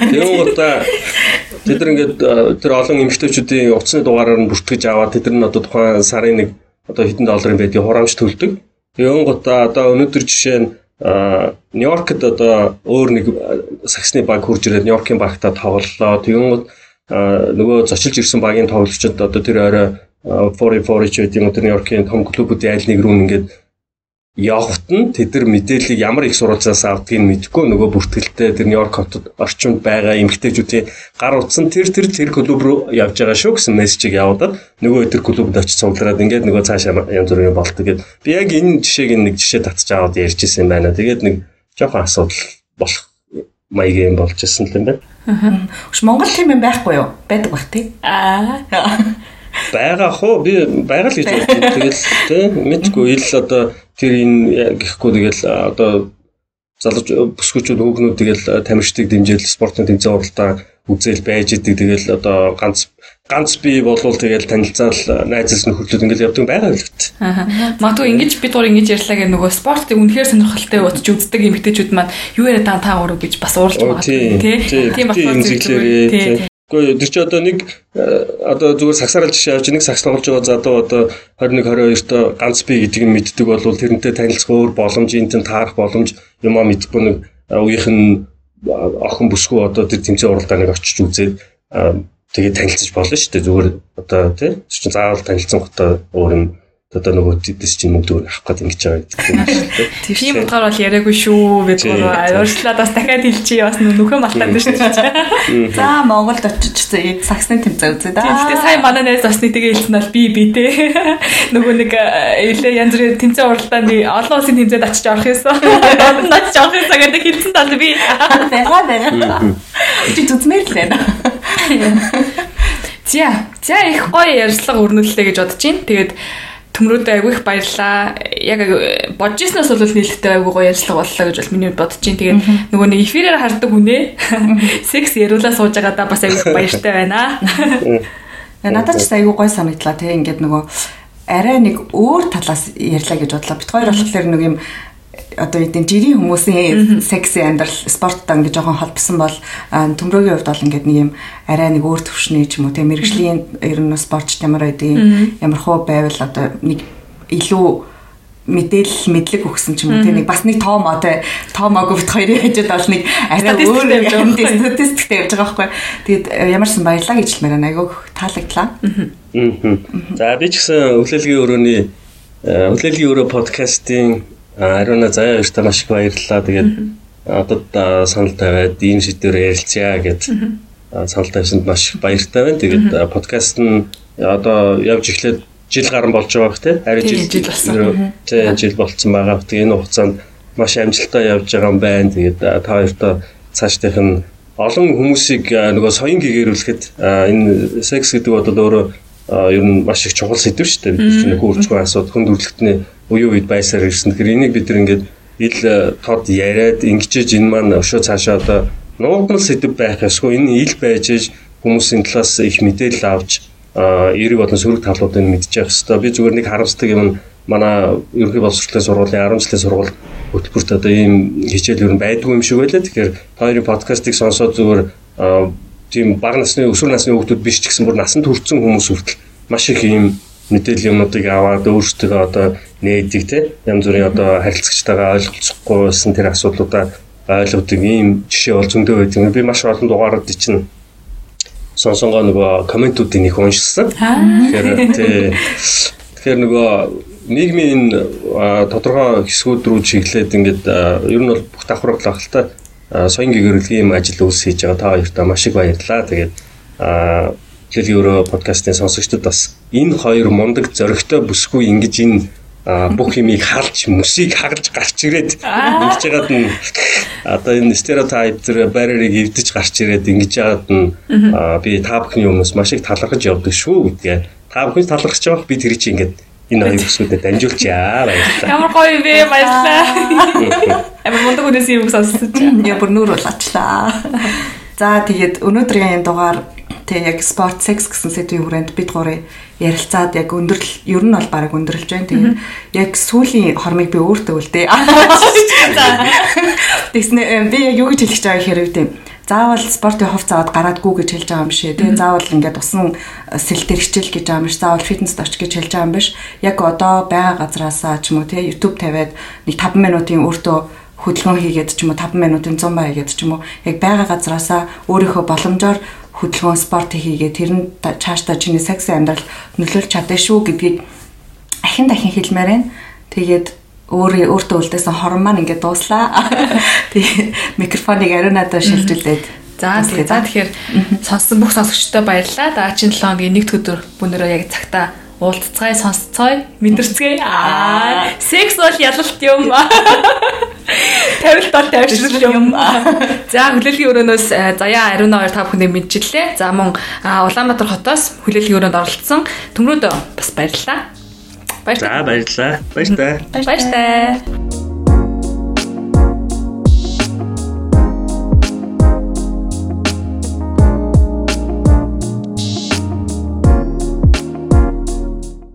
Тийм гутаа тэд нар ингээд тэр олон эмэгтэйчүүдийн утасны дугаараар нь бүртгэж аваад тэд нар одоо тухайн сарын нэг одоо хэдэн долларын байдгийг хураамж төлдөг. Тийм гутаа одоо өнөөдөр жишээ нь Нью-Йоркт одоо өөр нэг саксны баг хурж ирээд Нью-Йоркийн багтаа тоглолоо. Гут нөгөө зочилж ирсэн багийн тоглогчид одоо тэр орой 44 ч гэдэг тэр Нью-Йоркийн том клубүүдийн айл нэг рүү ингээд явхад нь тэд нар мэдээллийг ямар их сурвалжаас авдгийг нь мэдэхгүй нөгөө бүртгэлтэй тэр Нью-Йорк хотод орчинд байгаа эмгтээчүүдийн гар утсан тэр тэр тэр клуб руу явж байгаа шүү гэсэн мессежийг явуулаад нөгөө тэр клубд очиж цуглараад ингээд нөгөө цаашаа янз бүрийн болдог гэд би яг энэ жишээг нэг жишээ татчих аваад ярьж исэн байна. Тэгээд нэг жоохон асуудал болох маягийн болж исэн юм байна. Өш Монгол тийм юм байхгүй юу? Байдаг бах тий. Аа. Байгаа хөө би байгаа л гэж бодчих. Тэгэл тийм мэдгүй ил одоо тэр энэ гэхгүй тэгэл одоо залууч бүсгүүчүүд хүүхнүүд тэгэл тамирчдыг дэмжээл спортын тэмцээн уралдаан үзэл байж идэг тэгэл одоо ганц ганц би болвол тэгэл танилцаал найзлс нөхөрлөд ингээл явдаг байгаа л гэт. Аа. Магадгүй ингэж бид гур ингэж ярьлаа гэх нөгөө спортыг үнэхээр сонирхолтой утж үздэг эмэгтэйчүүд маань юу яриад байгаа та гурав гэж бас ууралж Оо, байгаа. тийм, тийм, Тийм тийм, тийм. тийм. Гэхдээ тэр чи одоо нэг э, одоо зүгээр сагсаарал жишээ авч нэг сагс тоглож байгаа залуу одоо 21 22-т ганц би гэдгийг нь мэддэг болвол тэрнтэй танилцах өөр боломж, энтэн таарах боломж юмаа мэдхгүй нэг э, үеийнх нь охин бүсгүй одоо тэр тэмцээн уралдааныг очиж үзээд э, тэгээд танилцаж болно шүү дээ зүгээр одоо тий чинь заавал танилцсан готоо өөр юм одоо нөгөө тэдэс чинь мөнгө авах гээд ингэж байгаа гэдэг. Тийм утгаар бол яриаггүй шүү Тийм, гур тийм. ууршлаад бас дахиад хэлчихье бас нөхөө мартаад шүү дээ. За Монголд очиж саксны тэмцээн үзээ да. Тийм дээ сая манай найз бас нэг тэгээ хэлсэн бол би би те нөгөө нэг илээ янз бүрийн тэмцээн уралдаанд олон улсын тэмцээнд очиж орох юмсан. Наач орох юмсан гэдэг хэлсэн тал би. Бага бага. Чи зүзмээр л байна. За за их гоё ярьцлага өрнүүллээ гэж бодож байна. Тэгээд төмрөөдөө айгүй их баярлаа. Яг айгүй- бодож ирснээс бол нээлттэй айгүй гоё ярьцлага боллоо гэж бол миний бодож байна. Тэгээд нөгөө нэг эфирээр хардаг хүнээ секс яриулаа сууж байгаадаа бас айгүй баяртай байна. Яа, Надад ч айгүй гой санагдлаа те ингээд нөгөө арай нэг өөр талаас ярьлаа гэж бодлоо. Бид хоёр болохоор нэг юм одоо эдийн жирийн хүмүүсийн секси амьдрал спорттой ингээд жоохон холбосон бол төмрөгийн хувьд бол ингээд нэг юм арай нэг өөр төвшний ч юм уу те мэрэгжлийн ер нь спортч ямар байдгийг ямар хөө байвал одоо нэг илүү мэдээлэл мэдлэг өгсөн ч юм уу те нэг бас нэг тоомоо те тоомоогүй бит хоёрын хажууд бол нэг арай өөр юм статистиктэй явж байгаа байхгүй. Тэгээд ямарсан баярлаа гэж хэлмээр байна. Айгүйх таалагдлаа. За би ч гэсэн өглөөлгийн өрөөний э, өглөөлгийн өрөө подкастын ариуна заяа өртөө маш их баярлалаа. Тэгээд одод санал тавиад ийм сэдвээр ярилцъя гэж санал тавьсанд маш их баяртай байна. Тэгээд подкаст нь одоо явж эхлээд жил гарan болж байгаа бох тий. Тийм, жил жил болсон. Тий, жил болцсон байгаа. Тэгээд энэ хугацаанд маш амжилттай явж байгаа юм байна. Тэгээд та хоёртоо цаашдынх нь олон хүмүүсийг нөгөө соён гэгэрүүлэхэд энэ секс гэдэг бол өөрөө ер нь маш их чухал сэдв шүү дээ. Бид чинь хөрчгүй асууд хүнд үрлэгтний уян үед байсаар ирсэн. Тэгэхээр энийг бид нар ингээд ил а, тод яриад ингэжээж энэ маань өшөө цаашаа одоо нуугдмал сэдв байх ёсгүй. Энэ ил байж ээж хүмүүсийн талаас их мэдээлэл авч а, эерэг болон сөрөг талуудыг мэдчих хэвээр. Би зүгээр нэг харамсдаг юм нь манай ерөнхий боловсролын сургуулийн 10 жилийн сургууль хөтөлбөрт одоо ийм хичээл ер нь байдгүй юм шиг байлаа. Тэгэхээр хоёрын подкастыг сонсоод зүгээр тийм бага насны өсвөр насны хүүхдүүд биш ч гэсэн бүр насанд хүрсэн хүмүүс хүртэл маш их ийм мэдээлэл юмнуудыг аваад өөрсдөө одоо нээдэг те янз бүрийн одоо харилцагчтайгаа ойлголцохгүйсэн тэр асуудлуудаа ойлгодог ийм жишээ бол зөндөө байдаг. Би маш олон дугаарууд чинь сонсонгоо нөгөө комментуудыг их уншсан. Тэгэхээр тий. Тэгэхээр нөгөө нийгмийн тодорхой хэсгүүд рүү чиглээд ингээд ер нь бол бүх давхаргалах л та а, соён гэгэрэлгийн юм ажил үүс хийж байгаа та хоёртаа маш их баярлалаа. Тэгээд хэлхий өөрөө подкастын сонсогчдод бас энэ хоёр мундаг зөрөгтэй бүсгүй ингэж энэ а, бүх юмыг халж мөсийг хагалж гарч ирээд ингэж яагаад нь одоо энэ стереотип зэрэг барьерыг эвдэж гарч ирээд ингэж яагаад нь би та бүхний өмнөөс маш их талархаж явдаг шүү гэдгээ та бүхэн талархаж байгаа би тэр чинь ингэж энэ хоёр бүсгүүдэд дамжуулчаа баярлалаа. Ямар гоё бэ баярлалаа. Амар мундаг үнээс юм сонсож. Я бүр нүр болоочлаа. За тэгээд өнөөдрийн дугаар тэг яг спорт секс гэсэн сэдвийн хүрээнд бид гурыг ярилцаад яг өндөрлөл ер нь бол баг өндөрлж байна. Тэгээд яг сүүлийн хормыг би өөртөө үлдээ. Тэгснэ би яг юу гэж хэлэх гэж байгаа хэрэг тийм заавал спортын хувц аваад гараадгүй гэж хэлж байгаа юм шиг тийм заавал ингээд усан сэл дээр хичээл гэж байгаа юм биш заавал фитнест оч гэж хэлж байгаа юм биш. Яг одоо байгаа газраасаа ч юм уу тийм YouTube тавиад нэг 5 минутын өөртөө хөдөлгөөн хийгээд ч юм уу 5 минутын зумбаа хийгээд ч юм уу яг байгаа газраасаа өөрийнхөө боломжоор хөдөлгөөн спорт хийгээд тэр нь чааштай чиний секси амьдрал нөлөөлж чаддаг шүү гэдгийг ахин дахин хэлмээр байна. Тэгээд өөрөө өөртөө үлдээсэн хорон маань ингээд дууслаа. Тэгээ микрофоныг ариун надад шилжүүлээд За тэгээ за тэгэхээр сонссон бүх сонсогчдод баярлалаа. Даачийн 7 хоногийн нэгд өдөр бүгнөрөө яг цагтаа уулзцай сонсцой мэдэрцгээе. Аа секс бол ялалт юм. Тавилт бол тавьшрал юм. За хүлээлгийн өрөөнөөс заяа ариун хоёр та бүхэнд мэдчилээ. За мөн Улаанбаатар хотоос хүлээлгийн өрөөнд оролцсон төмрөөд бас баярлалаа. Баярлалаа. За баярлалаа. Баярлалаа. Баярлалаа.